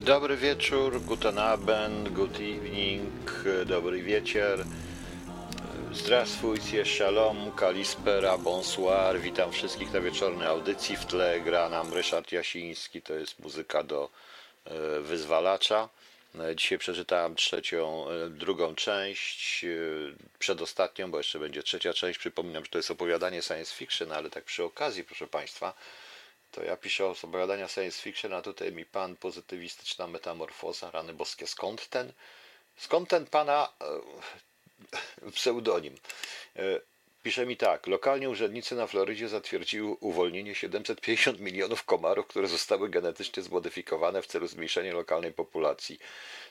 Dobry wieczór, guten Abend, good evening, dobry wieczór. Zdrastwujcie, shalom, kalispera, bonsoir. Witam wszystkich na wieczornej audycji. W tle gra nam Ryszard Jasiński, to jest muzyka do e, wyzwalacza. E, dzisiaj przeczytałem trzecią, e, drugą część, przedostatnią, bo jeszcze będzie trzecia część. Przypominam, że to jest opowiadanie science fiction, ale tak przy okazji, proszę Państwa, to ja piszę opowiadania science fiction, a tutaj mi pan pozytywistyczna metamorfoza, rany boskie. Skąd ten, skąd ten pana e, pseudonim? E, pisze mi tak. Lokalnie urzędnicy na Florydzie zatwierdziły uwolnienie 750 milionów komarów, które zostały genetycznie zmodyfikowane w celu zmniejszenia lokalnej populacji.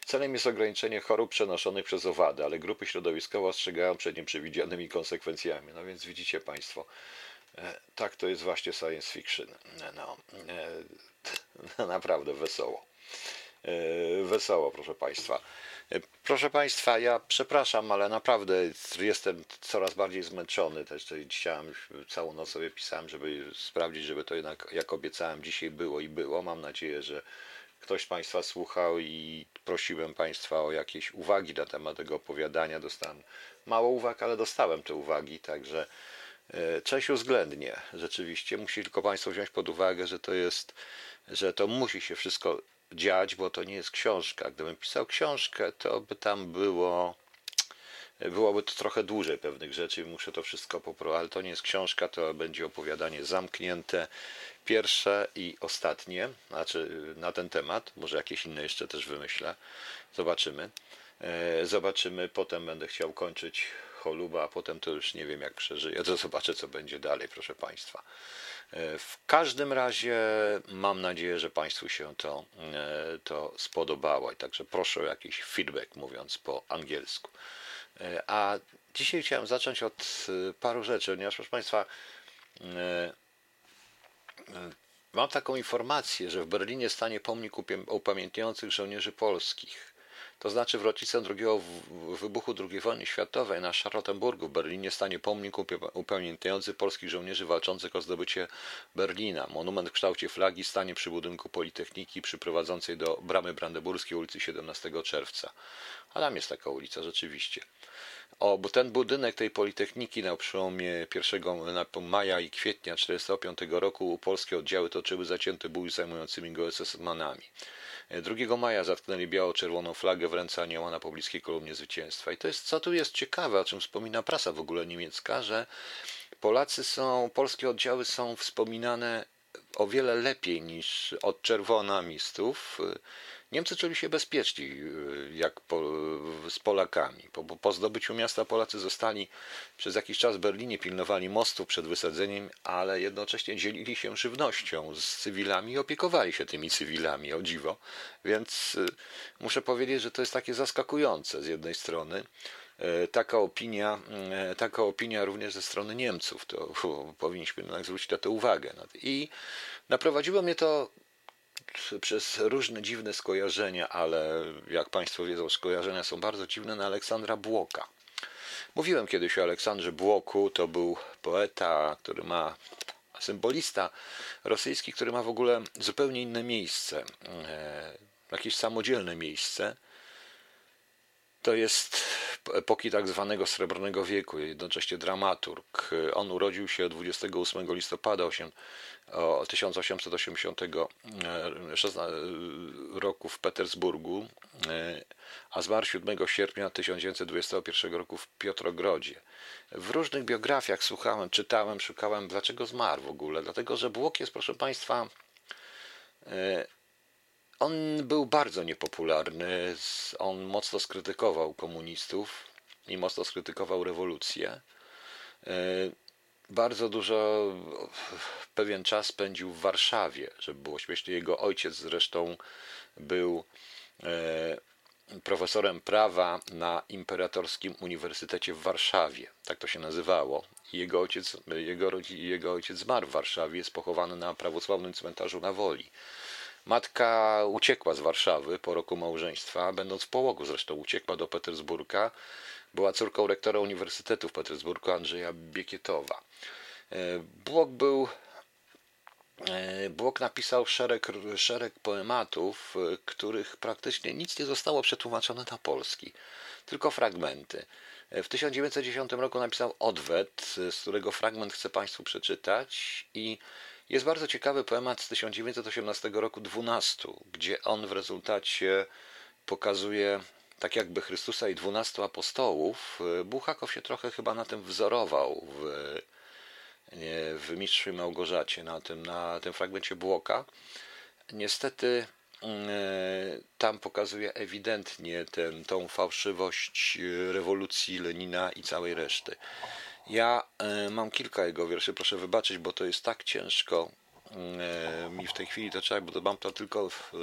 Celem jest ograniczenie chorób przenoszonych przez owady, ale grupy środowiskowe ostrzegają przed nieprzewidzianymi konsekwencjami. No więc widzicie Państwo, Tak, to jest właśnie science fiction. No, e, naprawdę wesoło. E, Wesoło, proszę Państwa. E, Proszę Państwa, ja przepraszam, ale naprawdę jestem coraz bardziej zmęczony. Też chciałem, całą noc sobie pisałem, żeby sprawdzić, żeby to jednak, jak obiecałem, dzisiaj było i było. Mam nadzieję, że ktoś z Państwa słuchał i prosiłem Państwa o jakieś uwagi na temat tego opowiadania. Dostałem mało uwag, ale dostałem te uwagi, także E, Część uwzględnię. Rzeczywiście musi tylko Państwo wziąć pod uwagę, że to jest, że to musi się wszystko dziać, bo to nie jest książka. Gdybym pisał książkę, to by tam było, byłoby to trochę dłużej pewnych rzeczy, muszę to wszystko poprowadzić, ale to nie jest książka, to będzie opowiadanie zamknięte, pierwsze i ostatnie, znaczy na ten temat, może jakieś inne jeszcze też wymyślę, zobaczymy. E, Zobaczymy, potem będę chciał kończyć choluba, a potem to już nie wiem jak przeżyję, to zobaczę co będzie dalej, proszę Państwa. E, W każdym razie mam nadzieję, że Państwu się to, e, to spodobało i także proszę o jakiś feedback, mówiąc po angielsku. E, A dzisiaj chciałem zacząć od paru rzeczy, ponieważ proszę Państwa, mam taką informację, że w Berlinie stanie pomnik upamiętniających żołnierzy polskich. To znaczy w rocznicę drugiego wybuchu II wojny światowej na Charlottenburgu w Berlinie stanie pomnik upamiętniający polskich żołnierzy walczących o zdobycie Berlina. Monument w kształcie flagi stanie przy budynku Politechniki przyprowadzącej do Bramy Brandenburskiej ulicy 17 czerwca. A tam jest taka ulica rzeczywiście. O, bo ten budynek tej Politechniki na przełomie 1 na- maja i kwietnia 1945 roku polskie oddziały toczyły zacięty bój z zajmującymi go SS-manami. 2 maja zatknęli biało-czerwoną flagę w ręce anioła na pobliskiej kolumnie zwycięstwa. I to jest, co tu jest ciekawe, o czym wspomina prasa w ogóle niemiecka, że Polacy są, polskie oddziały są wspominane o wiele lepiej niż od czerwonamistów. Niemcy czuli się bezpieczni y, jak po, z Polakami. Po, po- zdobyciu miasta Polacy zostali przez jakiś czas w Berlinie, pilnowali mostów przed wysadzeniem, ale jednocześnie dzielili się żywnością z cywilami i opiekowali się tymi cywilami, o dziwo. Więc y, muszę powiedzieć, że to jest takie zaskakujące z jednej strony. E, Taka opinia, e, taka opinia również ze strony Niemców, to fu, powinniśmy jednak zwrócić na to uwagę. I naprowadziło mnie to przez różne dziwne skojarzenia, ale jak Państwo wiedzą, skojarzenia są bardzo dziwne na Aleksandra Błoka. Mówiłem kiedyś o Aleksandrze Błoku, to był poeta, który ma symbolista rosyjski, który ma w ogóle zupełnie inne miejsce, e, jakieś samodzielne miejsce. To jest epoki tak zwanego Srebrnego Wieku, jednocześnie dramaturg. On urodził się 28 listopada osiem- o 1886 roku w Petersburgu, e, a zmarł 7 sierpnia 1921 roku w Piotrogrodzie. W różnych biografiach słuchałem, czytałem, szukałem, dlaczego zmarł w ogóle. Dlatego, że Błok jest, proszę Państwa, e, on był bardzo niepopularny. On mocno skrytykował komunistów i mocno skrytykował rewolucję. E, Bardzo dużo, pewien czas spędził w Warszawie, żeby było śmiesznie. Jego ojciec zresztą był e, profesorem prawa na Imperatorskim Uniwersytecie w Warszawie. Tak to się nazywało. Jego ojciec, jego, jego ojciec zmarł w Warszawie, jest pochowany na prawosławnym cmentarzu na Woli. Matka uciekła z Warszawy po roku małżeństwa, będąc w połogu zresztą uciekła do Petersburga. Była córką rektora Uniwersytetu w Petersburgu Andrzeja Biekietowa. E, Błok był E, Błok napisał szereg, szereg poematów, e, których praktycznie nic nie zostało przetłumaczone na polski, tylko fragmenty. W 1910 roku napisał Odwet, z którego fragment chcę Państwu przeczytać i jest bardzo ciekawy poemat z 1918 roku 12, gdzie on w rezultacie pokazuje tak jakby Chrystusa i dwunastu apostołów. Buchakow się trochę chyba na tym wzorował w w Mistrzu Małgorzacie, na tym, na tym fragmencie Błoka. Niestety mm, tam pokazuje ewidentnie tą fałszywość rewolucji Lenina i całej reszty. Ja e, mam kilka jego wierszy, proszę wybaczyć, bo to jest tak ciężko e, mi w tej chwili to trzeba, bo mam to tylko w,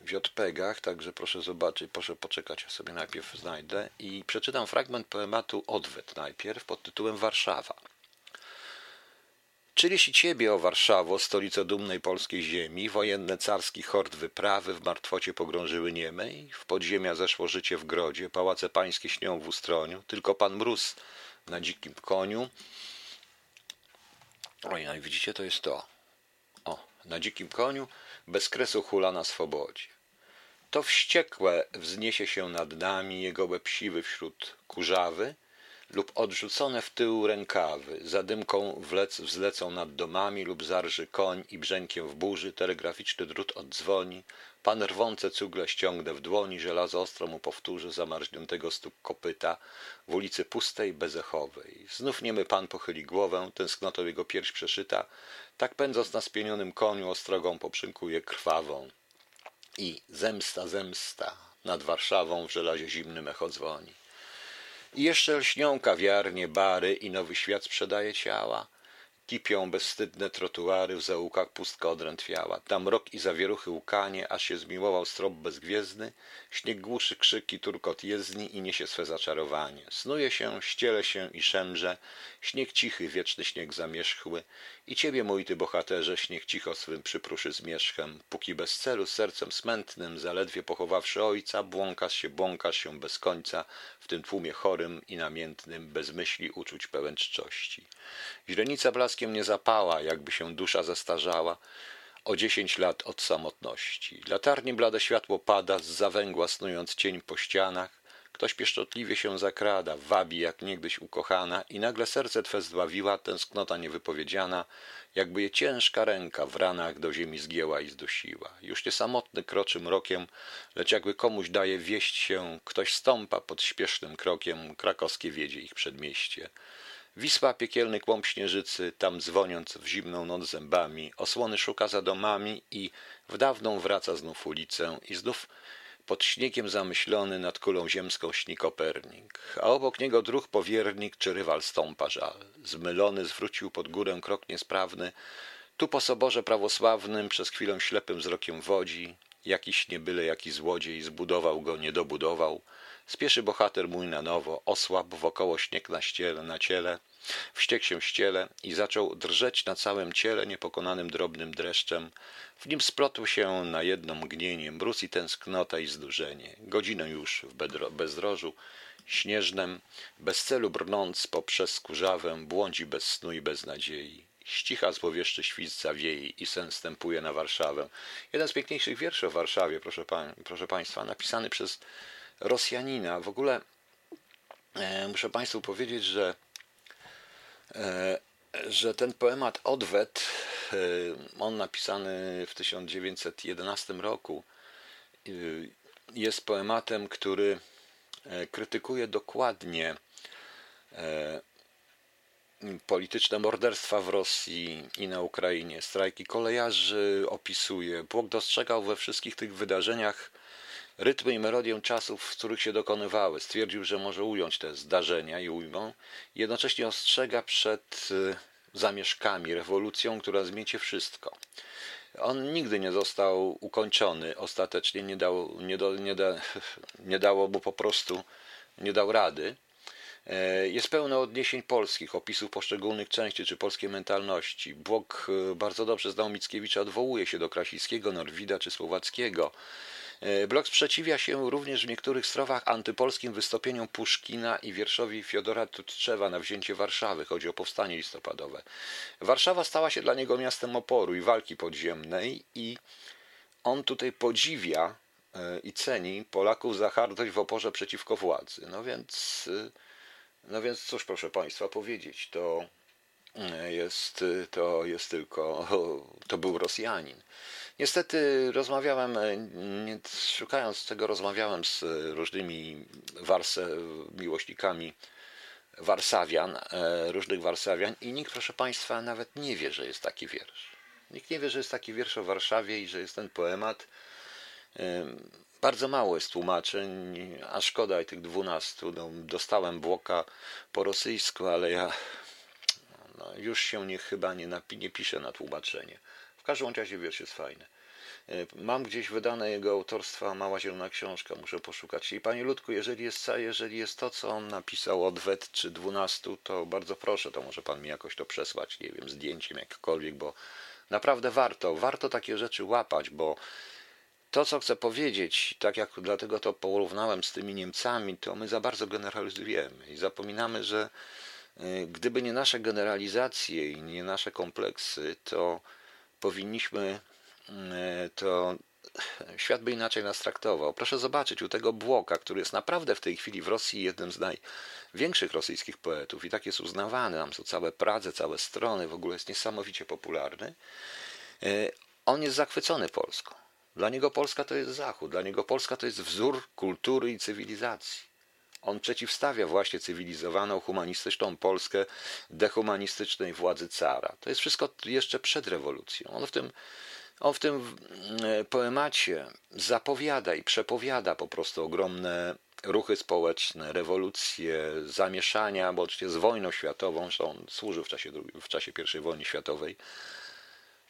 w JPEGach, także proszę zobaczyć, proszę poczekać, ja sobie najpierw znajdę i przeczytam fragment poematu Odwet najpierw pod tytułem Warszawa. Czyliś i ciebie, o Warszawo, stolico dumnej polskiej ziemi, wojenne carski hord wyprawy w martwocie pogrążyły niemej, w podziemia zeszło życie w grodzie, pałace pańskie śnią w ustroniu, tylko pan mróz na dzikim koniu. Oj, no i widzicie, to jest to. O, na dzikim koniu, bez kresu hula na swobodzie. To wściekłe wzniesie się nad nami jego łeb siwy wśród kurzawy, lub odrzucone w tył rękawy, zadymką wlec, wzlecą nad domami lub zarży koń i brzękiem w burzy, telegraficzny drut oddzwoni, pan rwące cugle ściągnę w dłoni, żelazo ostro mu powtórzy zamarzniętego stóp kopyta w ulicy pustej, bezechowej. Znów niemy pan pochyli głowę, tęsknotą jego pierś przeszyta, tak pędząc na spienionym koniu ostrogą poprzękuje krwawą. I zemsta, zemsta, nad Warszawą w żelazie zimnym echo dzwoni. I jeszcze lśnią kawiarnie, bary i nowy świat sprzedaje ciała. Kipią bezwstydne trotuary, w zaułkach pustka odrętwiała. Tam rok i zawieruchy łkanie, aż się zmiłował strop bezgwiezdny. Śnieg głuszy krzyki, turkot jezdni i niesie swe zaczarowanie. Snuje się, ściele się i szemrze. Śnieg cichy, wieczny śnieg zamierzchły. I ciebie, mój ty bohaterze, śnieg cicho swym przypruszy zmierzchem. Póki bez celu, sercem smętnym, zaledwie pochowawszy ojca, błąkasz się, błąkasz się bez końca, w tym tłumie chorym i namiętnym, bez myśli uczuć pełen czczości. Źrenica blaskiem nie zapała, jakby się dusza zestarzała, o dziesięć lat od samotności. Latarni blade światło pada, z zawęgła snując cień po ścianach, Ktoś pieszczotliwie się zakrada, wabi jak niegdyś ukochana i nagle serce twe zdławiła tęsknota niewypowiedziana, jakby je ciężka ręka w ranach do ziemi zgięła i zdusiła. Już nie samotny kroczy mrokiem, lecz jakby komuś daje wieść się, ktoś stąpa pod śpiesznym krokiem, krakowskie wiedzie ich przedmieście. Wisła piekielny kłąb śnieżycy, tam dzwoniąc w zimną noc zębami, osłony szuka za domami i w dawną wraca znów ulicę i znów pod śniegiem zamyślony nad kulą ziemską śni Kopernik, a obok niego druh powiernik czy rywal stąpa żal. Zmylony zwrócił pod górę krok niesprawny, tu po soborze prawosławnym przez chwilę ślepym wzrokiem wodzi, jakiś niebyle jaki złodziej zbudował go, nie dobudował. Spieszy bohater mój na nowo, osłabł wokoło śnieg na, ściele, na ciele, wściekł się ściele i zaczął drżeć na całym ciele niepokonanym drobnym dreszczem. W nim splotł się na jedno mgnienie mróz i tęsknota i zdurzenie. Godzinę już w bezdrożu śnieżnem, bez celu brnąc poprzez kurzawę, błądzi bez snu i bez nadziei. Ścicha złowieszczy świst zawieje i sen stępuje na Warszawę. Jeden z piękniejszych wierszy o Warszawie, proszę, pań, proszę Państwa, napisany przez Rosjanina. W ogóle e, muszę Państwu powiedzieć, że, e, że ten poemat Odwet, e, on napisany w 1911 roku, jest poematem, który krytykuje dokładnie polityczne morderstwa w Rosji i na Ukrainie, strajki kolejarzy opisuje. Błok dostrzegał we wszystkich tych wydarzeniach rytmy i melodię czasów, w których się dokonywały. Stwierdził, że może ująć te zdarzenia i ujmą. Jednocześnie ostrzega przed y, zamieszkami, rewolucją, która zmiecie wszystko. On nigdy nie został ukończony, ostatecznie nie, dał, nie, do, nie, da, nie dało mu po prostu, nie dał rady. E, jest pełno odniesień polskich, opisów poszczególnych części czy polskiej mentalności. Błok y, bardzo dobrze znał Mickiewicza, odwołuje się do Krasińskiego, Norwida czy Słowackiego. E, blok sprzeciwia się również w niektórych strofach antypolskim wystąpieniom Puszkina i wierszowi Fiodora Tutczewa na wzięcie Warszawy. Chodzi o powstanie listopadowe. Warszawa stała się dla niego miastem oporu i walki podziemnej i on tutaj podziwia e, i ceni Polaków za hardość w oporze przeciwko władzy. No więc, e, no więc cóż proszę Państwa powiedzieć, to jest, to jest tylko, to był Rosjanin. Niestety rozmawiałem, e, nie, szukając tego, rozmawiałem z różnymi warse, miłośnikami Warsawian, e, różnych Warsawian i nikt, proszę Państwa, nawet nie wie, że jest taki wiersz. Nikt nie wie, że jest taki wiersz o Warszawie i że jest ten poemat. E, bardzo mało jest tłumaczeń, a szkoda i tych dwunastu. No, dostałem Błoka po rosyjsku, ale ja no, już się nie, chyba nie, napi, nie piszę na tłumaczenie każdym razie wiersz jest fajny. E, mam gdzieś wydane jego autorstwa Mała Zielona Książka, muszę poszukać. I panie Ludku, jeżeli jest, jeżeli jest to, co on napisał od wet czy dwunastu, to bardzo proszę, to może pan mi jakoś to przesłać, nie wiem, zdjęciem jakkolwiek, bo naprawdę warto, warto takie rzeczy łapać, bo to, co chcę powiedzieć, tak jak dlatego to porównałem z tymi Niemcami, to my za bardzo generalizujemy i zapominamy, że e, gdyby nie nasze generalizacje i nie nasze kompleksy, to powinniśmy mm, e, to świat by inaczej nas traktował. Proszę zobaczyć, u tego Błoka, który jest naprawdę w tej chwili w Rosji jednym z największych rosyjskich poetów i tak jest uznawany, tam są całe Pradze, całe strony, w ogóle jest niesamowicie popularny, e, on jest zachwycony Polską. Dla niego Polska to jest Zachód, dla niego Polska to jest wzór kultury i cywilizacji. On przeciwstawia właśnie cywilizowaną, humanistyczną Polskę dehumanistycznej władzy cara. To jest wszystko jeszcze przed rewolucją. On w tym, on w tym e, poemacie zapowiada i przepowiada po prostu ogromne ruchy społeczne, rewolucje, zamieszania, łącznie z wojną światową, że on służył w czasie, w czasie I wojny światowej,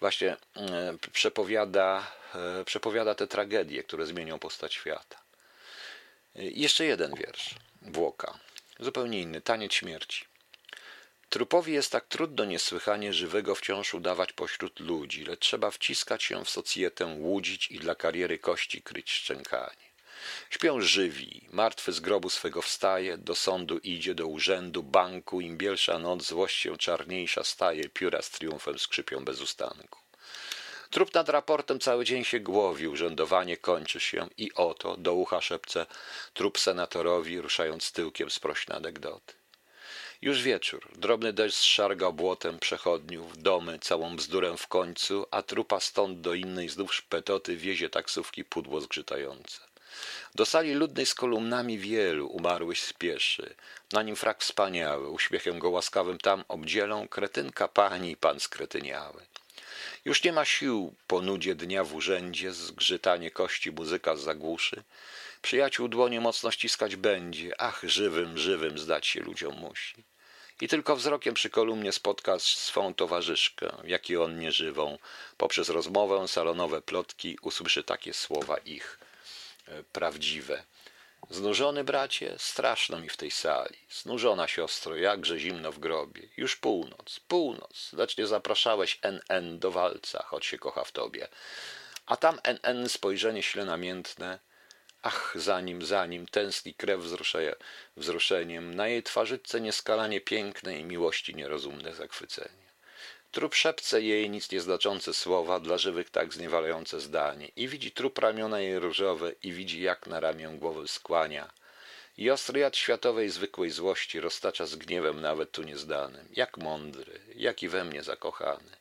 właśnie e, przepowiada, e, przepowiada te tragedie, które zmienią postać świata. Jeszcze jeden wiersz Włoka, zupełnie inny, taniec śmierci. Trupowi jest tak trudno niesłychanie żywego wciąż udawać pośród ludzi, lecz trzeba wciskać się w socjetę, łudzić i dla kariery kości kryć szczękanie. Śpią żywi, martwy z grobu swego wstaje, do sądu idzie, do urzędu, banku, im bielsza noc, złość się czarniejsza staje, pióra z triumfem skrzypią bez ustanku. Trup nad raportem cały dzień się głowi, urzędowanie kończy się i oto do ucha szepce trup senatorowi, ruszając tyłkiem sprośne anegdoty. Już wieczór, drobny deszcz szargał błotem przechodniów, domy, całą bzdurę w końcu, a trupa stąd do innej znów szpetoty wiezie taksówki pudło zgrzytające. Do sali ludnej z kolumnami wielu umarłych spieszy, na nim frak wspaniały, uśmiechem go łaskawym tam obdzielą, kretynka pani i pan skretyniały. Już nie ma sił po nudzie dnia w urzędzie, zgrzytanie kości muzyka zagłuszy. Przyjaciół dłonie mocno ściskać będzie, ach, żywym, żywym zdać się ludziom musi. I tylko wzrokiem przy kolumnie spotka swą towarzyszkę, jak i on nieżywą. Poprzez rozmowę, salonowe plotki usłyszy takie słowa ich e, prawdziwe. Znużony bracie, straszno mi w tej sali. Znużona siostro, jakże zimno w grobie. Już północ, północ, lecz nie zapraszałeś NN do walca, choć się kocha w tobie. A tam NN spojrzenie śle namiętne. Ach, za nim, za nim, tęskni krew wzruszeje, wzruszeniem. Na jej twarzyczce nieskalanie piękne i miłości nierozumne zachwycenie. Trup szepce jej nic nieznaczące słowa, dla żywych tak zniewalające zdanie. I widzi trup ramiona jej różowe i widzi jak na ramię głowę skłania. I ostry jad światowej zwykłej złości roztacza z gniewem nawet tu niezdanym. Jak mądry, jak i we mnie zakochany.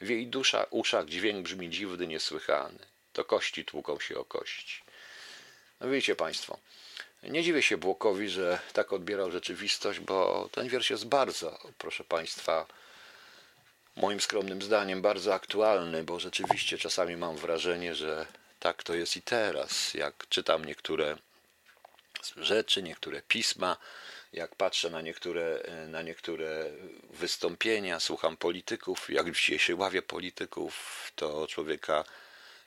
W jej dusza, uszach dźwięk brzmi dziwny, niesłychany. To kości tłuką się o kości. No wiecie Państwo, nie dziwię się Błokowi, że tak odbierał rzeczywistość, bo ten wiersz jest bardzo, proszę Państwa, moim skromnym zdaniem bardzo aktualny, bo rzeczywiście czasami mam wrażenie, że tak to jest i teraz. Jak czytam niektóre rzeczy, niektóre pisma, jak patrzę na niektóre, na niektóre wystąpienia, słucham polityków, jak w dzisiejszej ławie polityków, to człowieka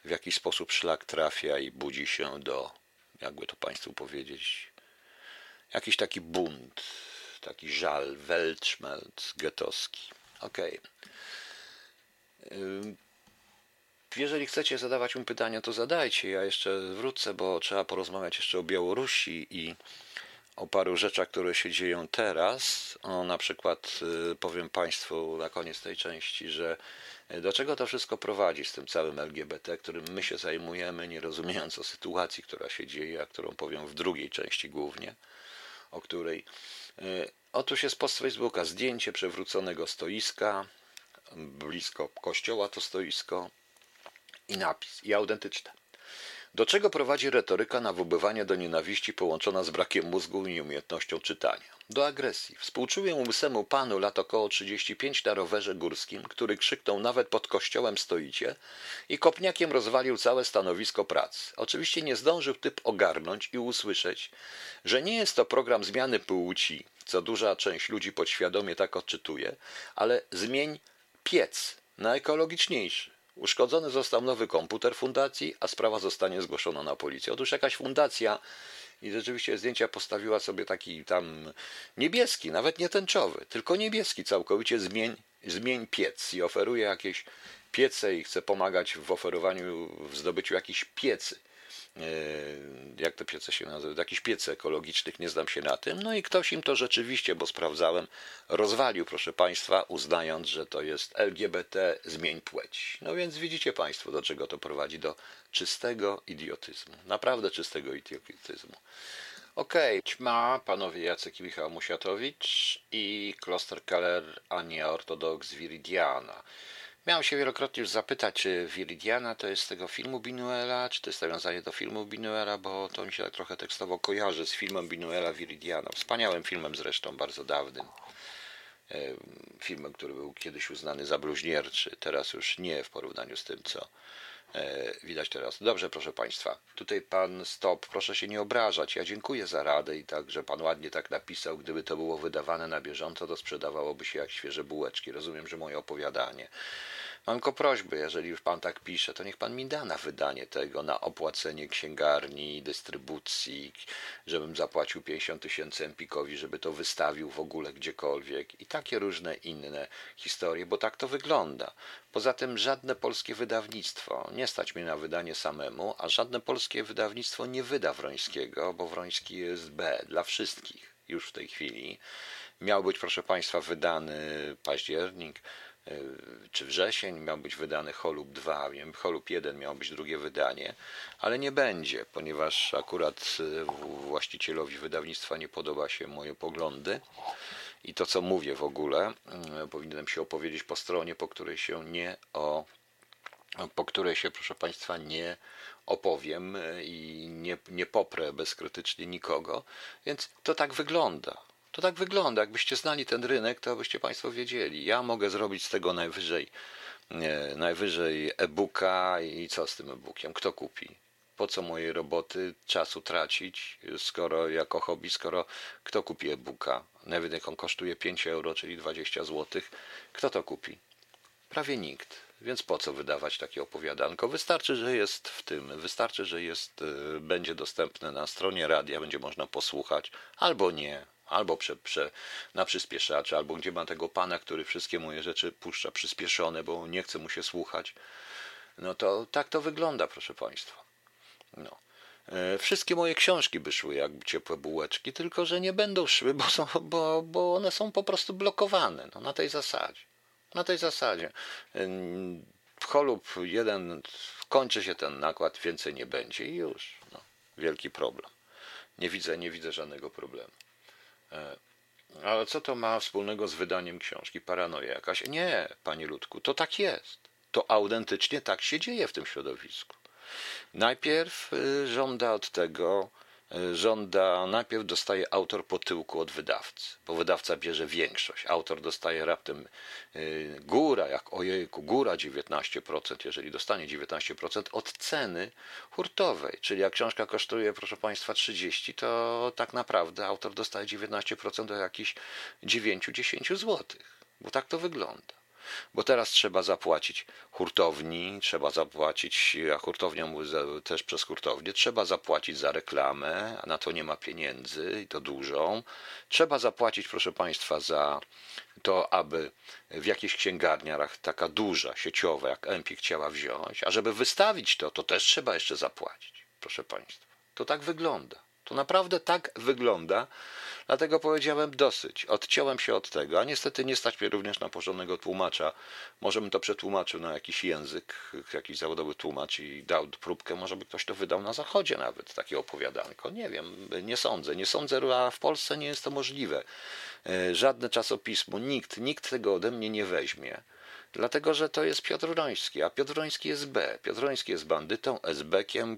w jakiś sposób szlak trafia i budzi się do, jakby to Państwu powiedzieć, jakiś taki bunt, taki żal, weltschmerz getowski. Okej. Okay. jeżeli chcecie zadawać mi pytania, to zadajcie. Ja jeszcze wrócę, bo trzeba porozmawiać jeszcze o Białorusi i o paru rzeczach, które się dzieją teraz. O, na przykład y, powiem Państwu na koniec tej części, że y, do czego to wszystko prowadzi z tym całym LGBT, którym my się zajmujemy, nie rozumiejąc o sytuacji, która się dzieje, a którą powiem w drugiej części głównie, o której. Y, otóż jest post Facebooka zdjęcie przewróconego stoiska, blisko kościoła to stoisko i napis, i autentyczne. Do czego prowadzi retoryka nawoływania do nienawiści połączona z brakiem mózgu i nieumiejętnością czytania? Do agresji. Współczuję łysemu panu lat około 35 na rowerze górskim, który krzyknął nawet pod kościołem stoicie i kopniakiem rozwalił całe stanowisko pracy. Oczywiście nie zdążył typ ogarnąć i usłyszeć, że nie jest to program zmiany płci, co duża część ludzi podświadomie tak odczytuje, ale zmień piec na ekologiczniejszy. Uszkodzony został nowy komputer fundacji, a sprawa zostanie zgłoszona na policję. Otóż jakaś fundacja i rzeczywiście zdjęcia postawiła sobie taki tam niebieski, nawet nie tęczowy, tylko niebieski całkowicie zmień, zmień piec i oferuje jakieś piece i chce pomagać w oferowaniu, w zdobyciu jakichś piecy. E, jak te piece się nazywają, jakichś piece ekologicznych, nie znam się na tym. No i ktoś im to rzeczywiście, bo sprawdzałem, rozwalił, proszę Państwa, uznając, że to jest LGBT, zmień płeć. No więc widzicie Państwo, do czego to prowadzi, do czystego idiotyzmu, naprawdę czystego idiotyzmu. Okej, okay. ćma, panowie Jacek i Michał Musiatowicz i Kloster Keller, Ania Ortodoks Viridiana. Miałem się wielokrotnie już zapytać, czy Viridiana to jest z tego filmu Binuela, czy to jest nawiązanie do filmu Binuela, bo to mi się tak trochę tekstowo kojarzy z filmem Binuela Viridiana. Wspaniałym filmem zresztą, bardzo dawnym. Filmem, który był kiedyś uznany za bluźnierczy, teraz już nie w porównaniu z tym, co widać teraz. Dobrze, proszę Państwa. Tutaj pan Stop, proszę się nie obrażać. Ja dziękuję za radę i tak, że pan ładnie tak napisał. Gdyby to było wydawane na bieżąco, to sprzedawałoby się jak świeże bułeczki. Rozumiem, że moje opowiadanie Mam tylko prośbę, jeżeli już pan tak pisze, to niech pan mi da na wydanie tego, na opłacenie księgarni, dystrybucji, żebym zapłacił 50 tysięcy Empikowi, żeby to wystawił w ogóle gdziekolwiek i takie różne inne historie, bo tak to wygląda. Poza tym żadne polskie wydawnictwo, nie stać mnie na wydanie samemu, a żadne polskie wydawnictwo nie wyda Wrońskiego, bo Wroński jest B dla wszystkich już w tej chwili. Miał być, proszę Państwa, wydany październik, czy wrzesień miał być wydany Holub 2, wiem, Holub 1 miało być drugie wydanie, ale nie będzie, ponieważ akurat e, właścicielowi wydawnictwa nie podoba się moje poglądy i to, co mówię w ogóle, e, powinienem się opowiedzieć po stronie, po której się nie o po której się, proszę Państwa, nie opowiem i nie, nie poprę bezkrytycznie nikogo, więc to tak wygląda. To tak wygląda. Jakbyście znali ten rynek, to byście Państwo wiedzieli. Ja mogę zrobić z tego najwyżej, nie, najwyżej e-booka i co z tym e-bookiem? Kto kupi? Po co mojej roboty czasu tracić, skoro jako hobby, skoro kto kupi e-booka? Nawet jak on kosztuje 5 euro, czyli 20 zł, kto to kupi? Prawie nikt. Więc po co wydawać takie opowiadanko? Wystarczy, że jest w tym, wystarczy, że jest, y, będzie dostępne na stronie radia, będzie można posłuchać, albo nie, albo prze, prze, na przyspieszacze, albo gdzie ma tego pana, który wszystkie moje rzeczy puszcza przyspieszone, bo nie chce mu się słuchać. No to tak to wygląda, proszę Państwa. No. E, wszystkie moje książki by szły jak ciepłe bułeczki, tylko że nie będą szły, bo, są, bo, bo one są po prostu blokowane. No, na tej zasadzie. Na tej zasadzie. W Holub jeden kończy się ten nakład, więcej nie będzie i już. No, wielki problem. Nie widzę, nie widzę żadnego problemu. E, ale co to ma wspólnego z wydaniem książki? Paranoja jakaś? Nie, panie Ludku, to tak jest. To autentycznie tak się dzieje w tym środowisku. Najpierw y, żąda od tego żąda, najpierw dostaje autor po tyłku od wydawcy, bo wydawca bierze większość. Autor dostaje raptem y, góra, jak ojejku, góra 19%, jeżeli dostanie 19% od ceny hurtowej. Czyli jak książka kosztuje, proszę Państwa, 30, to tak naprawdę autor dostaje 19% do jakichś 9-10 zł, bo tak to wygląda. Bo teraz trzeba zapłacić hurtowni, trzeba zapłacić, a hurtownia też przez hurtownię, trzeba zapłacić za reklamę, a na to nie ma pieniędzy i to dużą. Trzeba zapłacić, proszę Państwa, za to, aby w jakichś księgarniach taka duża, sieciowa, jak Empik chciała wziąć, a żeby wystawić to, to też trzeba jeszcze zapłacić, proszę Państwa. To tak wygląda. To naprawdę tak wygląda, dlatego powiedziałem dosyć. Odciąłem się od tego, a niestety nie stać mnie również na porządnego tłumacza. Może bym to przetłumaczył na jakiś język, jakiś zawodowy tłumacz i dał próbkę, może by ktoś to wydał na zachodzie nawet, takie opowiadanko. Nie wiem, nie sądzę. Nie sądzę, a w Polsce nie jest to możliwe. E, żadne czasopismo, nikt, nikt tego ode mnie nie weźmie. Dlatego, że to jest Piotr Roński, a Piotr Roński jest B. Piotr Roński jest bandytą, SB-kiem,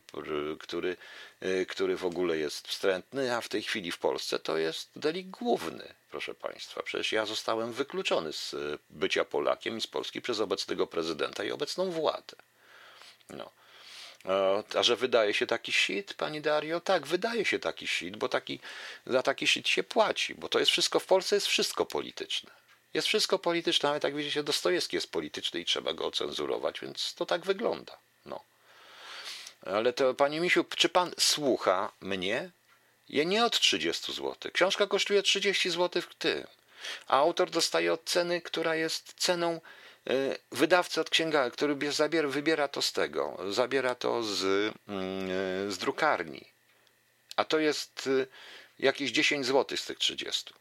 który, y, który w ogóle jest wstrętny, a w tej chwili w Polsce to jest delik główny, proszę Państwa. Przecież ja zostałem wykluczony z y, bycia Polakiem i z Polski przez obecnego prezydenta i obecną władzę. No. A że wydaje się taki shit, pani Dario? Tak, wydaje się taki shit, bo taki, za taki shit się płaci, bo to jest wszystko, w Polsce jest wszystko polityczne. Jest wszystko polityczne, ale tak widzicie, Dostojewski jest polityczny i trzeba go ocenzurować, więc to tak wygląda. No. Ale to, panie Misiu, czy pan słucha mnie? Ja nie od 30 zł. Książka kosztuje 30 zł w tym. A autor dostaje od ceny, która jest ceną y, wydawcy od księgarni, który zabiera, wybiera to z tego, zabiera to z, y, z drukarni. A to jest y, jakieś 10 zł z tych 30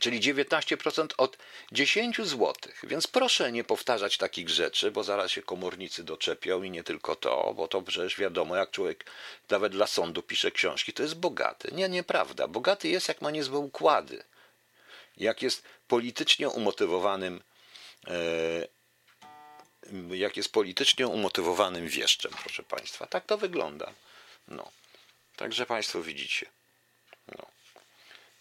czyli 19% od 10 zł. Więc proszę nie powtarzać takich rzeczy, bo zaraz się komornicy doczepią i nie tylko to, bo to przecież wiadomo, jak człowiek nawet dla sądu pisze książki, to jest bogaty. Nie, nieprawda. Bogaty jest, jak ma niezłe układy. Jak jest politycznie umotywowanym e, jak jest politycznie umotywowanym wieszczem, proszę Państwa. Tak to wygląda. No. Także Państwo widzicie.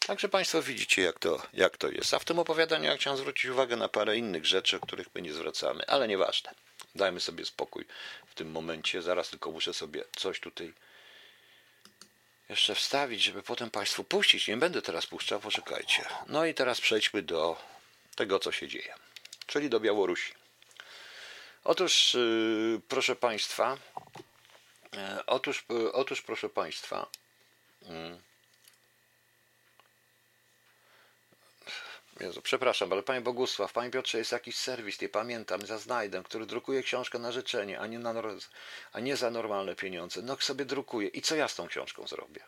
Także Państwo widzicie, jak to, jak to jest. A w tym opowiadaniu ja chciałem zwrócić uwagę na parę innych rzeczy, o których my nie zwracamy, ale nieważne. Dajmy sobie spokój w tym momencie. Zaraz tylko muszę sobie coś tutaj jeszcze wstawić, żeby potem Państwu puścić. Nie będę teraz puszczał, poczekajcie. No i teraz przejdźmy do tego, co się dzieje, czyli do Białorusi. Otóż, yy, proszę Państwa, yy, otóż, yy, otóż, proszę Państwa, yy, Jezu, przepraszam, ale Panie Bogusław, Panie Piotrze, jest jakiś serwis, nie pamiętam, za znajdę, który drukuje książkę na życzenie, a nie, na, a nie za normalne pieniądze. No sobie drukuje. I co ja z tą książką zrobię?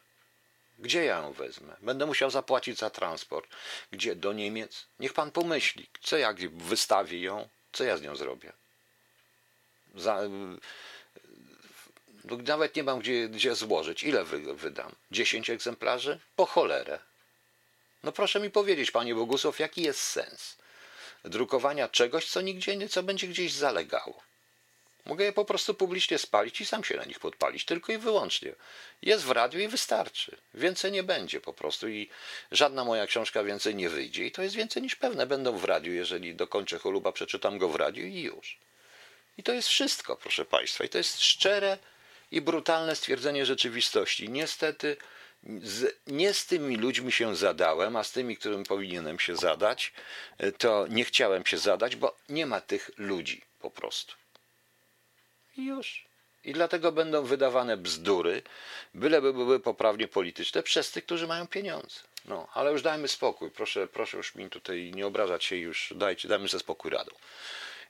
Gdzie ja ją wezmę? Będę musiał zapłacić za transport. Gdzie? Do Niemiec? Niech Pan pomyśli. Co jak wystawię ją? Co ja z nią zrobię? Za, no, nawet nie mam gdzie, gdzie złożyć. Ile wy, wydam? 10 egzemplarzy? Po cholerę. No proszę mi powiedzieć, panie Bogusław, jaki jest sens drukowania czegoś, co nigdzie, co będzie gdzieś zalegało? Mogę je po prostu publicznie spalić i sam się na nich podpalić, tylko i wyłącznie. Jest w radiu i wystarczy. Więcej nie będzie po prostu i żadna moja książka więcej nie wyjdzie i to jest więcej niż pewne. Będą w radiu, jeżeli dokończę choluba, przeczytam go w radiu i już. I to jest wszystko, proszę Państwa. I to jest szczere i brutalne stwierdzenie rzeczywistości. Niestety z, nie z tymi ludźmi się zadałem, a z tymi, którym powinienem się zadać, e, to nie chciałem się zadać, bo nie ma tych ludzi po prostu. I już. I dlatego będą wydawane bzdury, byleby były poprawnie polityczne przez tych, którzy mają pieniądze. No, ale już dajmy spokój. Proszę, proszę już mi tutaj nie obrażać się już. Dajcie, dajmy ze spokój radą.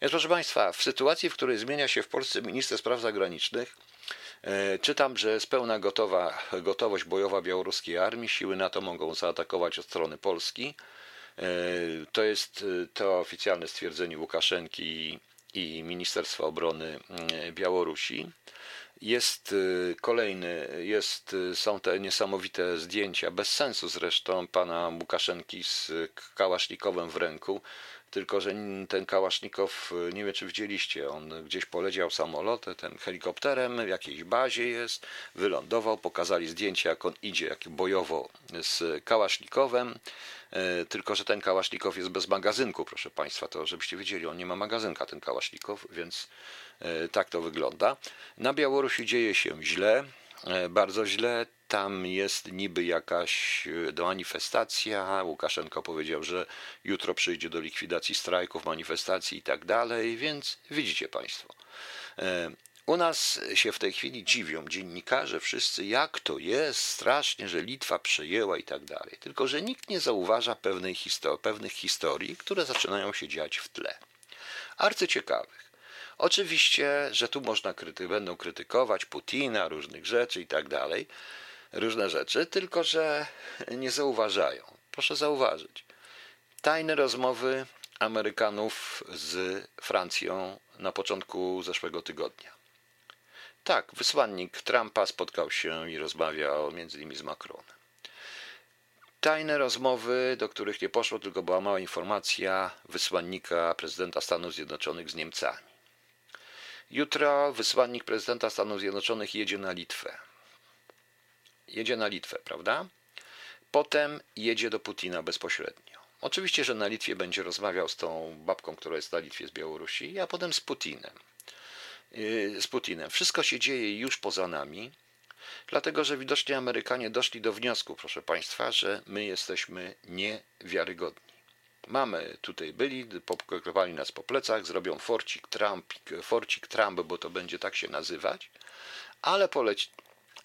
Więc proszę Państwa, w sytuacji, w której zmienia się w Polsce minister spraw zagranicznych, czytam, że jest pełna gotowa, gotowość bojowa białoruskiej armii. Siły NATO mogą zaatakować od strony Polski. E, to jest e, to oficjalne stwierdzenie Łukaszenki i Ministerstwa Obrony Białorusi. Jest kolejny, jest, są te niesamowite zdjęcia, bez sensu zresztą, pana Łukaszenki z kałasznikowem w ręku, tylko że ten Kałasznikow, y, nie wiem czy widzieliście, on gdzieś poleciał samolotem, helikopterem, w jakiejś bazie jest, wylądował, pokazali zdjęcie jak on idzie, jak bojowo z Kałasznikowem, y, tylko że ten Kałasznikow jest bez magazynku, proszę Państwa, to żebyście wiedzieli, on nie ma magazynka, ten Kałasznikow, więc y, tak to wygląda. Na Białorusi dzieje się źle, bardzo źle. Tam jest niby jakaś e, manifestacja. Łukaszenko powiedział, że jutro przyjdzie do likwidacji strajków, manifestacji i tak dalej, więc widzicie Państwo. E, u nas się w tej chwili dziwią dziennikarze wszyscy, jak to jest strasznie, że Litwa przejęła i tak dalej. Tylko, że nikt nie zauważa pewnej pewnych historii, które zaczynają się dziać w tle. Arcyciekawych. Oczywiście, że tu można kryty- będą krytykować Putina, różnych rzeczy i tak dalej, różne rzeczy, tylko że nie zauważają. Proszę zauważyć. Tajne rozmowy Amerykanów z Francją na początku zeszłego tygodnia. Tak, wysłannik Trumpa spotkał się i rozmawiał między innymi z Macronem. Tajne rozmowy, do których nie poszło, tylko była mała informacja wysłannika prezydenta Stanów Zjednoczonych z Niemcami. Jutro wysłannik prezydenta Stanów Zjednoczonych jedzie na Litwę. Jedzie na Litwę, prawda? Potem jedzie do Putina bezpośrednio. Oczywiście, że na Litwie będzie rozmawiał z tą babką, która jest na Litwie z Białorusi, a potem z Putinem. Yy, z Putinem. Wszystko się dzieje już poza nami, dlatego że widocznie Amerykanie doszli do wniosku, proszę Państwa, że my jesteśmy niewiarygodni. Mamy tutaj byli, poklepali nas po plecach, zrobią forcik Trump, forcik Trump, bo to będzie tak się nazywać, ale poleci,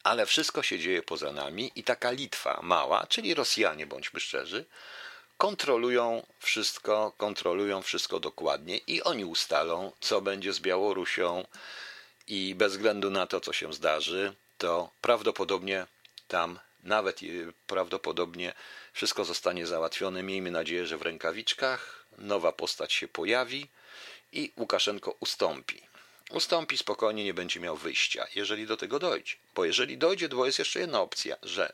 ale wszystko się dzieje poza nami i taka Litwa mała, czyli Rosjanie, bądźmy szczerzy, kontrolują wszystko, kontrolują wszystko dokładnie i oni ustalą, co będzie z Białorusią i bez względu na to, co się zdarzy, to prawdopodobnie tam nawet prawdopodobnie wszystko zostanie załatwione. Miejmy nadzieję, że w rękawiczkach nowa postać się pojawi i Łukaszenko ustąpi. Ustąpi spokojnie, nie będzie miał wyjścia, jeżeli do tego dojdzie. Bo jeżeli dojdzie, to jest jeszcze jedna opcja, że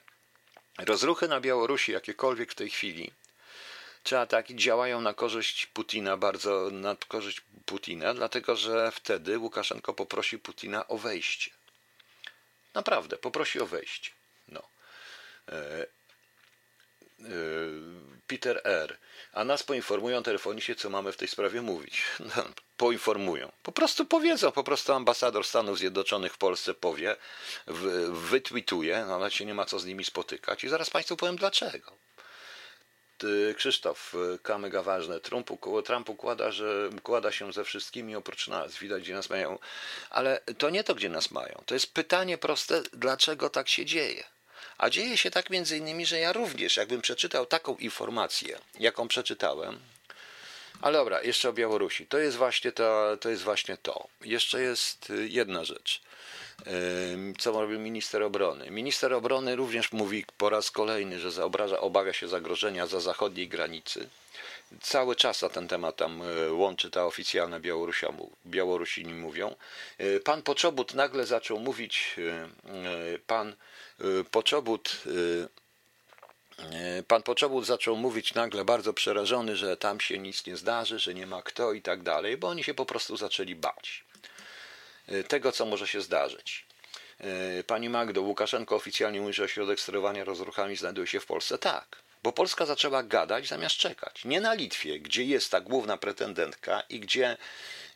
rozruchy na Białorusi, jakiekolwiek w tej chwili, czy ataki działają na korzyść Putina, bardzo na korzyść Putina, dlatego że wtedy Łukaszenko poprosi Putina o wejście. Naprawdę, poprosi o wejście. No. E, e, Peter R. A nas poinformują telefonicznie, co mamy w tej sprawie mówić. No, poinformują. Po prostu powiedzą, po prostu ambasador Stanów Zjednoczonych w Polsce powie, wytwituje, no ale się nie ma co z nimi spotykać i zaraz Państwu powiem dlaczego. Krzysztof, kamyga ważne. Trump, Trump układa, że układa się ze wszystkimi oprócz nas. Widać, gdzie nas mają. Ale to nie to, gdzie nas mają. To jest pytanie proste, dlaczego tak się dzieje. A dzieje się tak między innymi, że ja również, jakbym przeczytał taką informację, jaką przeczytałem, ale dobra, jeszcze o Białorusi. To jest właśnie to, to jest właśnie to. Jeszcze jest jedna rzecz co robi minister obrony. Minister obrony również mówi po raz kolejny, że zaobraża, obawia się zagrożenia za zachodniej granicy. Cały czas na ten temat tam e, łączy ta oficjalna Białorusia, Białorusini mówią. E, pan Poczobut nagle zaczął mówić, pan Poczobut Pan Poczobut zaczął mówić nagle bardzo przerażony, że tam się nic nie zdarzy, że nie ma kto i tak dalej, bo oni się po prostu zaczęli bać. Tego, co może się zdarzyć. Pani Magdo, Łukaszenko oficjalnie mówi, że ośrodek sterowania rozruchami znajduje się w Polsce. Tak, bo Polska zaczęła gadać zamiast czekać. Nie na Litwie, gdzie jest ta główna pretendentka i gdzie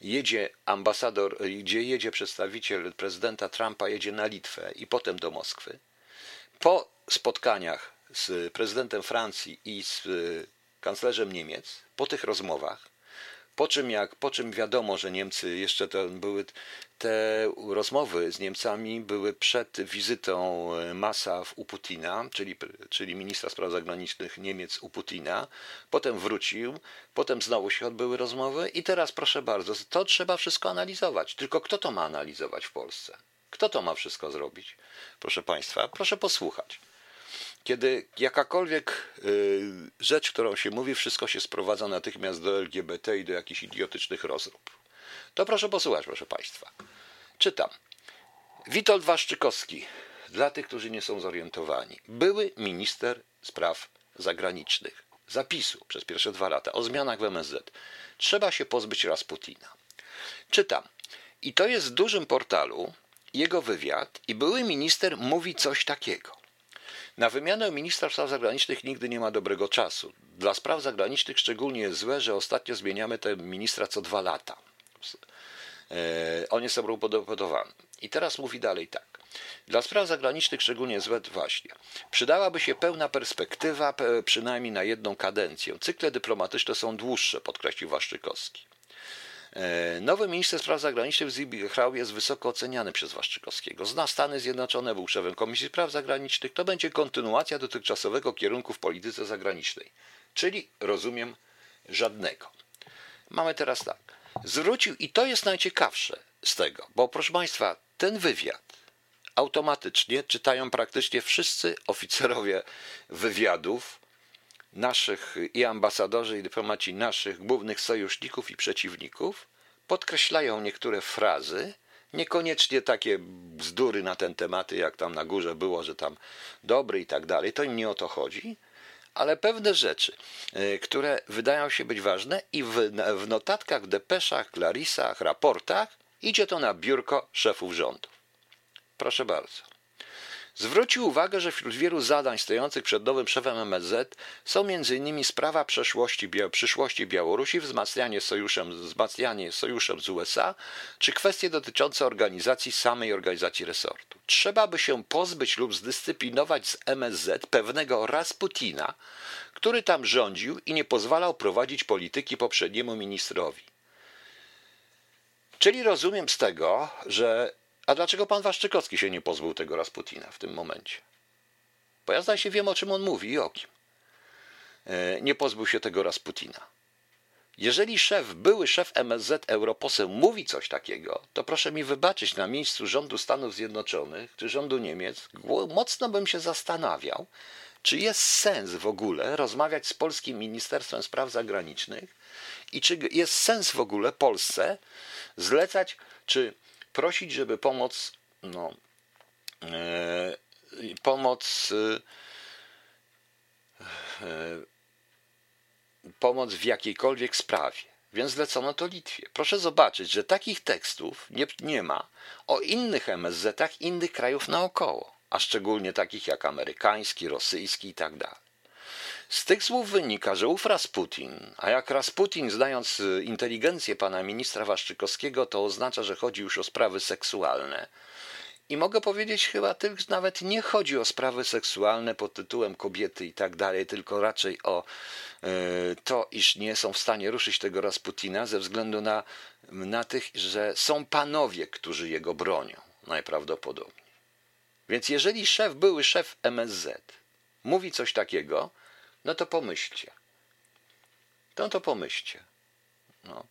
jedzie ambasador, gdzie jedzie przedstawiciel prezydenta Trumpa, jedzie na Litwę i potem do Moskwy. Po spotkaniach z prezydentem Francji i z e, kanclerzem Niemiec, po tych rozmowach, po czym, jak, po czym wiadomo, że Niemcy jeszcze to były te rozmowy z Niemcami były przed wizytą e, Masa u Putina, czyli, czyli ministra spraw zagranicznych Niemiec u Putina. Potem wrócił, potem znowu się odbyły rozmowy i teraz proszę bardzo, to trzeba wszystko analizować. Tylko kto to ma analizować w Polsce? Kto to ma wszystko zrobić? Proszę Państwa, proszę posłuchać. Kiedy jakakolwiek y, rzecz, którą się mówi, wszystko się sprowadza natychmiast do LGBT i do jakichś idiotycznych rozrób. To proszę posłuchać, proszę Państwa. Czytam. Witold Waszczykowski, dla tych, którzy nie są zorientowani, były minister spraw zagranicznych. Zapisu przez pierwsze dwa lata o zmianach w MSZ. Trzeba się pozbyć Rasputina. Czytam. I to jest w dużym portalu jego wywiad i były minister mówi coś takiego. Na wymianę ministra spraw zagranicznych nigdy nie ma dobrego czasu. Dla spraw zagranicznych szczególnie jest złe, że ostatnio zmieniamy tę ministra co dwa lata. E, on jest sobą podobany. I teraz mówi dalej tak. Dla spraw zagranicznych szczególnie złe właśnie. Przydałaby się pełna perspektywa, przynajmniej na jedną kadencję. Cykle dyplomatyczne są dłuższe, podkreślił Waszczykowski. E, nowy minister spraw zagranicznych Hrał jest wysoko oceniany przez Waszczykowskiego. Zna Stany Zjednoczone, był szefem Komisji Spraw Zagranicznych. To będzie kontynuacja dotychczasowego kierunku w polityce zagranicznej. Czyli, rozumiem, żadnego. Mamy teraz tak. Zwrócił, i to jest najciekawsze z tego, bo proszę Państwa, ten wywiad automatycznie czytają praktycznie wszyscy oficerowie wywiadów naszych i ambasadorzy i dyplomaci naszych głównych sojuszników i przeciwników podkreślają niektóre frazy, niekoniecznie takie bzdury na ten tematy, jak tam na górze było, że tam dobry i tak dalej, to im nie o to chodzi, ale pewne rzeczy, e, które wydają się być ważne i w, w notatkach, depeszach, klarisach, raportach idzie to na biurko szefów rządów. Proszę bardzo. Zwrócił uwagę, że wśród wielu zadań stojących przed nowym szefem MSZ są m.in. sprawa przeszłości, przyszłości Białorusi, wzmacnianie sojuszem, wzmacnianie sojuszem z USA, czy kwestie dotyczące organizacji samej organizacji resortu. Trzeba by się pozbyć lub zdyscyplinować z MSZ pewnego Rasputina, który tam rządził i nie pozwalał prowadzić polityki poprzedniemu ministrowi. Czyli rozumiem z tego, że a dlaczego pan Waszczykowski się nie pozbył tego Rasputina w tym momencie? Bo ja zdaje się wiem, o czym on mówi i o kim. E, nie pozbył się tego Rasputina. Jeżeli szef, były szef MSZ, europoseł mówi coś takiego, to proszę mi wybaczyć na miejscu rządu Stanów Zjednoczonych czy rządu Niemiec, mocno bym się zastanawiał, czy jest sens w ogóle rozmawiać z polskim Ministerstwem Spraw Zagranicznych i czy jest sens w ogóle Polsce zlecać, czy prosić, żeby pomoc, no, e, pomoc, e, e, pomoc w jakiejkolwiek sprawie. Więc zlecono to Litwie. Proszę zobaczyć, że takich tekstów nie, nie ma o innych MSZ-ach innych krajów naokoło, a szczególnie takich jak amerykański, rosyjski i tak. Z tych słów wynika, że ów Rasputin, a jak Rasputin, znając y, inteligencję pana ministra Waszczykowskiego, to oznacza, że chodzi już o sprawy seksualne. I mogę powiedzieć, chyba tylko nawet nie chodzi o sprawy seksualne pod tytułem kobiety i tak dalej, tylko raczej o y, to, iż nie są w stanie ruszyć tego Rasputina ze względu na, na tych, że są panowie, którzy jego bronią, najprawdopodobniej. Więc jeżeli szef, były szef MSZ, mówi coś takiego, no to pomyślcie. No to pomyślcie. No.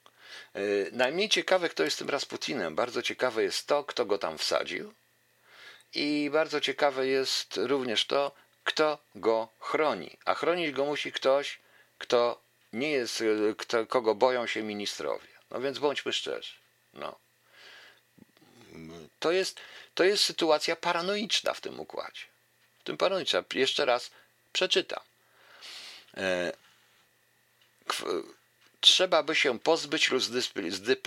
Yy, najmniej ciekawe, kto jest tym Rasputinem. Bardzo ciekawe jest to, kto go tam wsadził. I bardzo ciekawe jest również to, kto go chroni. A chronić go musi ktoś, kto nie jest, y, kto, kogo boją się ministrowie. No więc bądźmy szczerzy. No. To, jest, to jest sytuacja paranoiczna w tym układzie. W tym paranoiczna. Jeszcze raz przeczytam. E, trzeba by się pozbyć lub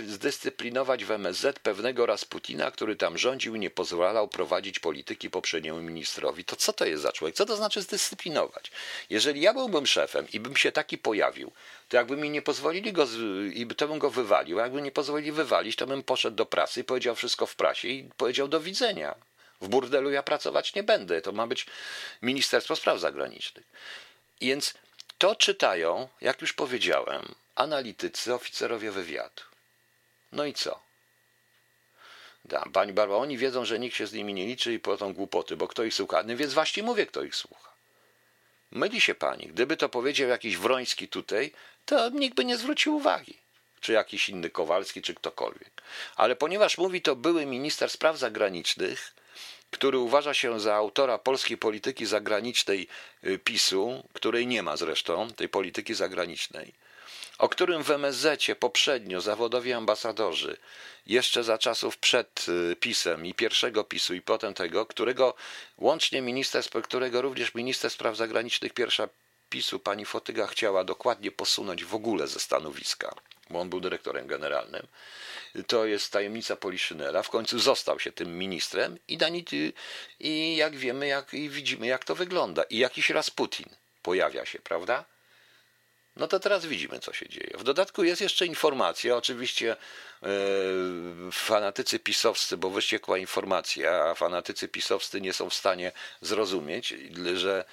zdyscyplinować w MSZ pewnego Rasputina, który tam rządził i nie pozwalał prowadzić polityki poprzedniemu ministrowi. To co to jest za człowiek? Co to znaczy zdyscyplinować? Jeżeli ja byłbym szefem i bym się taki pojawił, to jakby mi nie pozwolili go, i to bym go wywalił, a jakby nie pozwolili wywalić, to bym poszedł do pracy i powiedział wszystko w prasie i powiedział do widzenia. W burdelu ja pracować nie będę. To ma być Ministerstwo Spraw Zagranicznych. Więc to czytają, jak już powiedziałem, analitycy, oficerowie wywiadu. No i co? Da, pani Barba, oni wiedzą, że nikt się z nimi nie liczy i potem głupoty, bo kto ich słucha? No więc właśnie mówię, kto ich słucha. Myli się pani. Gdyby to powiedział jakiś Wroński tutaj, to nikt by nie zwrócił uwagi. Czy jakiś inny Kowalski, czy ktokolwiek. Ale ponieważ mówi to były minister spraw zagranicznych, który uważa się za autora polskiej polityki zagranicznej y, PiSu, której nie ma zresztą, tej polityki zagranicznej, o którym w MSZ poprzednio zawodowi ambasadorzy, jeszcze za czasów przed y, PiSem i pierwszego PiSu i potem tego, którego łącznie minister, którego również minister spraw zagranicznych pierwsza PiSu pani Fotyga chciała dokładnie posunąć w ogóle ze stanowiska, bo on był dyrektorem generalnym, to jest tajemnica Poliszynela. W końcu został się tym ministrem i, Dani, i jak wiemy, jak, i widzimy, jak to wygląda. I jakiś raz Putin pojawia się, prawda? No to teraz widzimy, co się dzieje. W dodatku jest jeszcze informacja, oczywiście yy, fanatycy pisowscy, bo wyściekła informacja, a fanatycy pisowscy nie są w stanie zrozumieć, że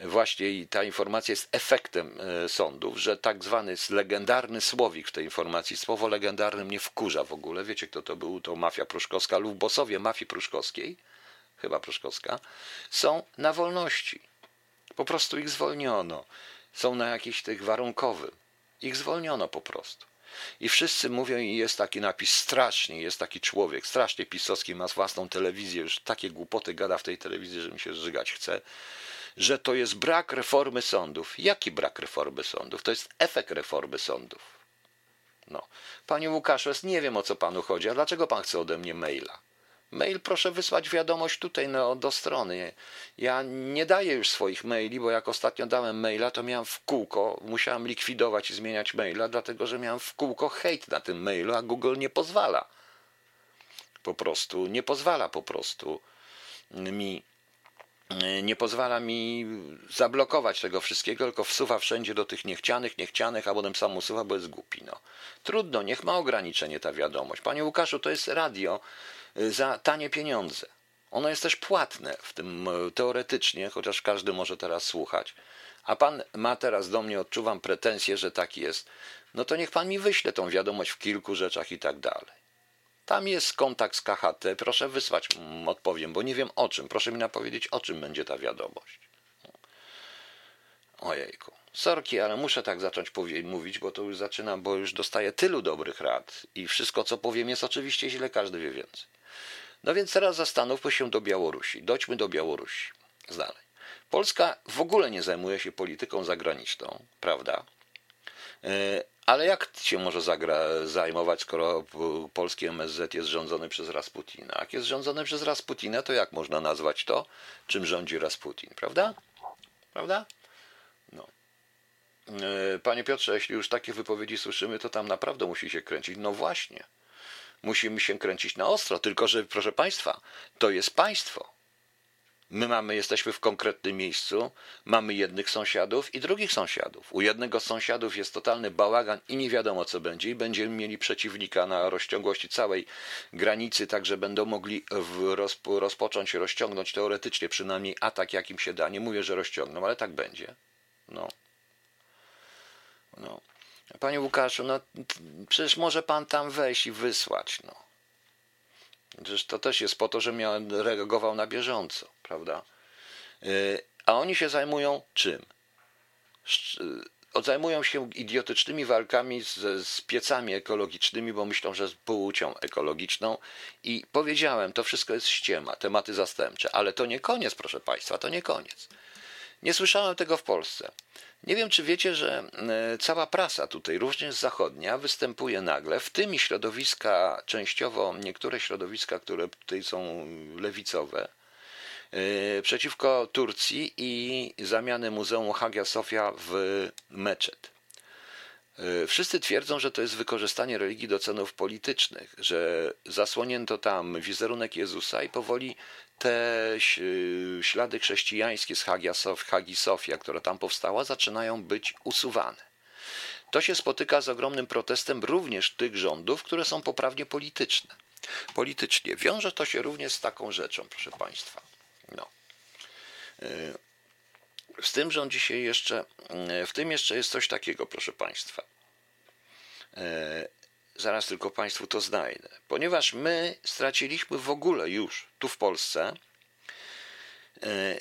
właśnie ta informacja jest efektem e, sądów, że tak zwany legendarny słowik w tej informacji, słowo legendarne mnie wkurza w ogóle. Wiecie, kto to był? To mafia pruszkowska lub bosowie mafii pruszkowskiej, chyba pruszkowska, są na wolności. Po prostu ich zwolniono. Są na jakiś tych warunkowym. Ich zwolniono po prostu. I wszyscy mówią, i jest taki napis strasznie, jest taki człowiek, strasznie pisowski, ma własną telewizję, już takie głupoty gada w tej telewizji, że mi się żygać chce że to jest brak reformy sądów. Jaki brak reformy sądów? To jest efekt reformy sądów. No. Panie Łukaszu, nie wiem o co panu chodzi, a dlaczego pan chce ode mnie maila? Mail proszę wysłać wiadomość tutaj no, do strony. Ja nie daję już swoich maili, bo jak ostatnio dałem maila, to miałem w kółko, musiałem likwidować i zmieniać maila, dlatego że miałem w kółko hejt na tym mailu, a Google nie pozwala. Po prostu, nie pozwala po prostu mi nie pozwala mi zablokować tego wszystkiego, tylko wsuwa wszędzie do tych niechcianych, niechcianych, a potem sam usuwa, bo jest głupi. No. Trudno, niech ma ograniczenie ta wiadomość. Panie Łukaszu, to jest radio y, za tanie pieniądze. Ono jest też płatne w tym y, teoretycznie, chociaż każdy może teraz słuchać. A pan ma teraz do mnie, odczuwam pretensję, że taki jest. No to niech pan mi wyśle tą wiadomość w kilku rzeczach i tak dalej. Tam jest kontakt z KHT. Proszę wysłać, mm, odpowiem, bo nie wiem o czym. Proszę mi napowiedzieć, o czym będzie ta wiadomość. Ojejku. Sorki, ale muszę tak zacząć mówić, bo to już zaczynam, bo już dostaję tylu dobrych rad i wszystko, co powiem, jest oczywiście źle, każdy wie więcej. No więc teraz zastanówmy się do Białorusi. Dojdźmy do Białorusi. Dalej. Polska w ogóle nie zajmuje się polityką zagraniczną, prawda? E, ale jak się może zagra, zajmować, skoro polski MSZ jest rządzony przez Rasputina? Jak jest rządzony przez Rasputina, to jak można nazwać to, czym rządzi Rasputin, prawda? Prawda? No. E, panie Piotrze, jeśli już takie wypowiedzi słyszymy, to tam naprawdę musi się kręcić. No właśnie. Musimy się kręcić na ostro, tylko że, proszę Państwa, to jest państwo. My mamy, jesteśmy w konkretnym miejscu, mamy jednych sąsiadów i drugich sąsiadów. U jednego z sąsiadów jest totalny bałagan i nie wiadomo co będzie i będziemy mieli przeciwnika na rozciągłości całej granicy, tak że będą mogli rozpo, rozpocząć, rozciągnąć teoretycznie przynajmniej atak jakim się da. Nie mówię, że rozciągną, ale tak będzie. No. No. Panie Łukaszu, no przecież może pan tam wejść i wysłać, no. Przecież to też jest po to, że miałem reagował na bieżąco, prawda? Y, a oni się zajmują czym? Y, zajmują się idiotycznymi walkami z, z piecami ekologicznymi, bo myślą, że z płcią ekologiczną. I powiedziałem, to wszystko jest ściema, tematy zastępcze, ale to nie koniec, proszę Państwa, to nie koniec. Nie słyszałem tego w Polsce. Nie wiem, czy wiecie, że e, cała prasa tutaj, również zachodnia, występuje nagle, w tym środowiska, częściowo niektóre środowiska, które tutaj są lewicowe, przeciwko Turcji i zamiany Muzeum Hagia Sofia w meczet. E, wszyscy twierdzą, że to jest wykorzystanie religii do celów politycznych, że zasłonięto tam wizerunek Jezusa i powoli te ślady chrześcijańskie z Hagia Sof, Hagi Sofia, która tam powstała, zaczynają być usuwane. To się spotyka z ogromnym protestem również tych rządów, które są poprawnie polityczne. Politycznie. Wiąże to się również z taką rzeczą, proszę Państwa. No. E, z tym rządzi się jeszcze, e, w tym jeszcze jest coś takiego, proszę Państwa. E, Zaraz tylko Państwu to znajdę. Ponieważ my straciliśmy w ogóle już tu w Polsce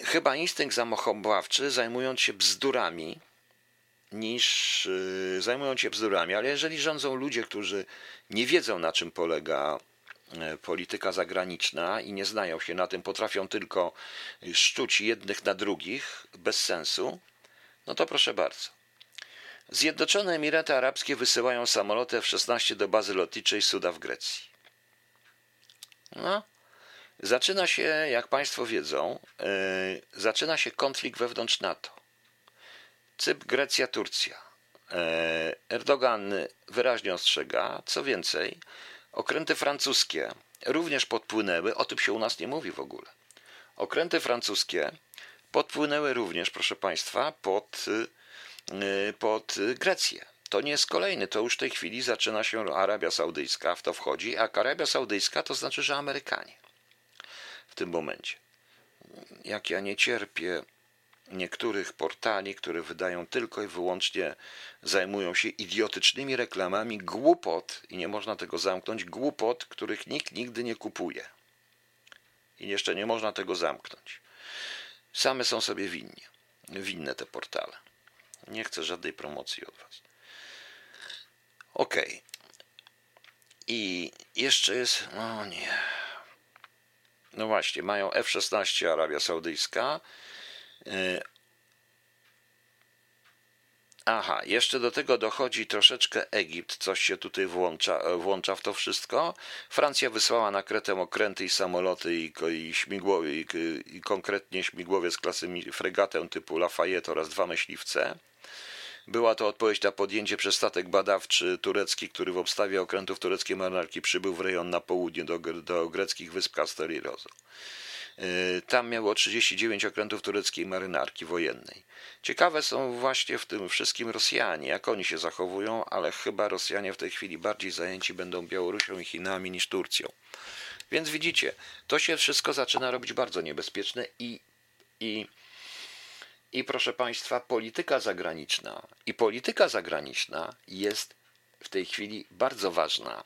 chyba instynkt zamochobawczy, zajmując się bzdurami, niż zajmując się bzdurami, ale jeżeli rządzą ludzie, którzy nie wiedzą na czym polega polityka zagraniczna i nie znają się na tym, potrafią tylko szczuć jednych na drugich bez sensu, no to proszę bardzo. Zjednoczone Emiraty Arabskie wysyłają samoloty F-16 do bazy lotniczej Suda w Grecji. No, zaczyna się, jak Państwo wiedzą, yy, zaczyna się konflikt wewnątrz NATO. Cypr, Grecja, Turcja. Yy, Erdogan wyraźnie ostrzega, co więcej, okręty francuskie również podpłynęły, o tym się u nas nie mówi w ogóle. Okręty francuskie podpłynęły również, proszę Państwa, pod pod Grecję. To nie jest kolejny, to już w tej chwili zaczyna się Arabia Saudyjska, w to wchodzi, a Arabia Saudyjska to znaczy, że Amerykanie w tym momencie. Jak ja nie cierpię niektórych portali, które wydają tylko i wyłącznie, zajmują się idiotycznymi reklamami głupot, i nie można tego zamknąć, głupot, których nikt nigdy nie kupuje. I jeszcze nie można tego zamknąć. Same są sobie winni. Winne te portale. Nie chcę żadnej promocji od Was. Ok. I jeszcze jest. No nie. No właśnie, mają F-16 Arabia Saudyjska. Y, aha, jeszcze do tego dochodzi troszeczkę Egipt, coś się tutaj włącza, włącza w to wszystko. Francja wysłała na Kretę okręty i samoloty i, i śmigłowie, i, i konkretnie śmigłowiec klasy fregatę typu Lafayette oraz dwa myśliwce. Była to odpowiedź na podjęcie przez statek badawczy turecki, który w obstawie okrętów tureckiej marynarki przybył w rejon na południe do, do greckich wysp Kastor i Rozo. Y, tam miało 39 okrętów tureckiej marynarki wojennej. Ciekawe są właśnie w tym wszystkim Rosjanie, jak oni się zachowują, ale chyba Rosjanie w tej chwili bardziej zajęci będą Białorusią i Chinami niż Turcją. Więc widzicie, to się wszystko zaczyna robić bardzo niebezpieczne i, i i proszę Państwa, polityka zagraniczna i polityka zagraniczna jest w tej chwili bardzo ważna,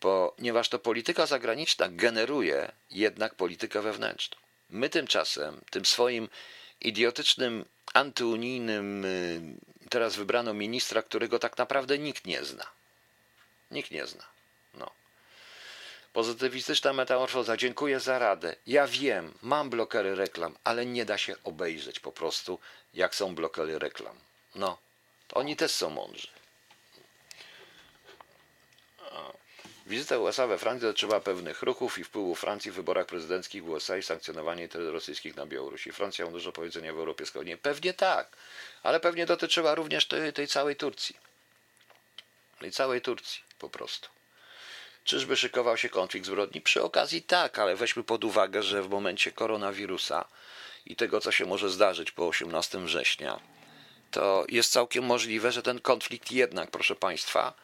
ponieważ to polityka zagraniczna generuje jednak politykę wewnętrzną. My tymczasem, tym swoim idiotycznym, antyunijnym, y, teraz wybrano ministra, którego tak naprawdę nikt nie zna. Nikt nie zna. No. Pozytywistyczna metamorfoza, dziękuję za radę. Ja wiem, mam blokery reklam, ale nie da się obejrzeć po prostu, jak są blokery reklam. No, oni też są mądrzy. Wizyta USA we Francji dotyczyła pewnych ruchów i wpływu Francji w wyborach prezydenckich w USA i sankcjonowanie terroryzmu rosyjskich na Białorusi. Francja ma dużo powiedzenia w Europie Wschodniej. Pewnie tak, ale pewnie dotyczyła również tej, tej całej Turcji. Tej całej Turcji po prostu. Czyżby szykował się konflikt zbrodni? Przy okazji tak, ale weźmy pod uwagę, że w momencie koronawirusa i tego, co się może zdarzyć po 18 września, to jest całkiem możliwe, że ten konflikt jednak, proszę Państwa,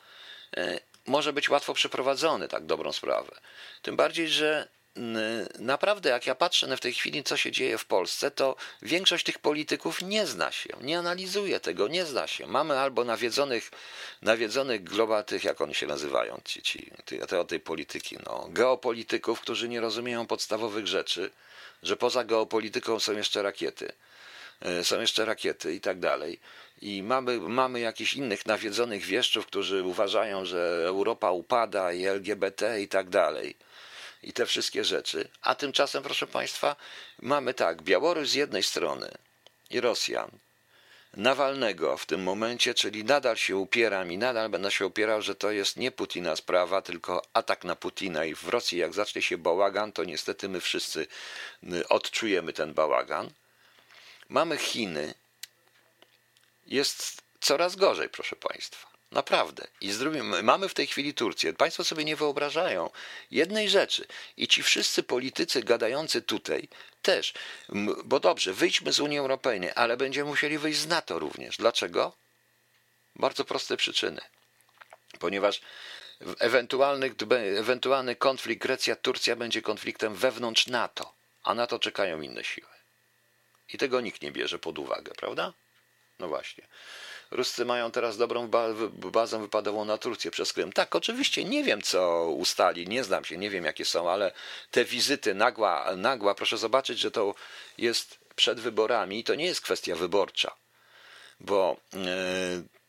e, może być łatwo przeprowadzony, tak dobrą sprawę. Tym bardziej, że naprawdę, jak ja patrzę w tej chwili, co się dzieje w Polsce, to większość tych polityków nie zna się, nie analizuje tego, nie zna się. Mamy albo nawiedzonych, nawiedzonych globa tych, jak oni się nazywają, ci, ci, te, tej polityki, no, geopolityków, którzy nie rozumieją podstawowych rzeczy, że poza geopolityką są jeszcze rakiety, e, są jeszcze rakiety i tak dalej. I mamy, mamy jakichś innych nawiedzonych wieszczów, którzy uważają, że Europa upada i LGBT i tak dalej i te wszystkie rzeczy. A tymczasem, proszę Państwa, mamy tak, Białoruś z jednej strony i Rosjan. Nawalnego w tym momencie, czyli nadal się upieram i nadal będę się upierał, że to jest nie Putina sprawa, tylko atak na Putina i w Rosji jak zacznie się bałagan, to niestety my wszyscy y, odczujemy ten bałagan. Mamy Chiny. Jest coraz gorzej, proszę Państwa. Naprawdę. I z drugiej, mamy w tej chwili Turcję. Państwo sobie nie wyobrażają jednej rzeczy. I ci wszyscy politycy gadający tutaj też. Bo dobrze, wyjdźmy z Unii Europejskiej, ale będziemy musieli wyjść z NATO również. Dlaczego? Bardzo proste przyczyny. Ponieważ ewentualny, ewentualny konflikt Grecja-Turcja będzie konfliktem wewnątrz NATO, a na to czekają inne siły. I tego nikt nie bierze pod uwagę, prawda? No właśnie. Ruscy mają teraz dobrą bazę wypadową na Turcję przez Krym. Tak, oczywiście, nie wiem co ustali, nie znam się, nie wiem jakie są, ale te wizyty nagła, nagła, proszę zobaczyć, że to jest przed wyborami i to nie jest kwestia wyborcza, bo yy,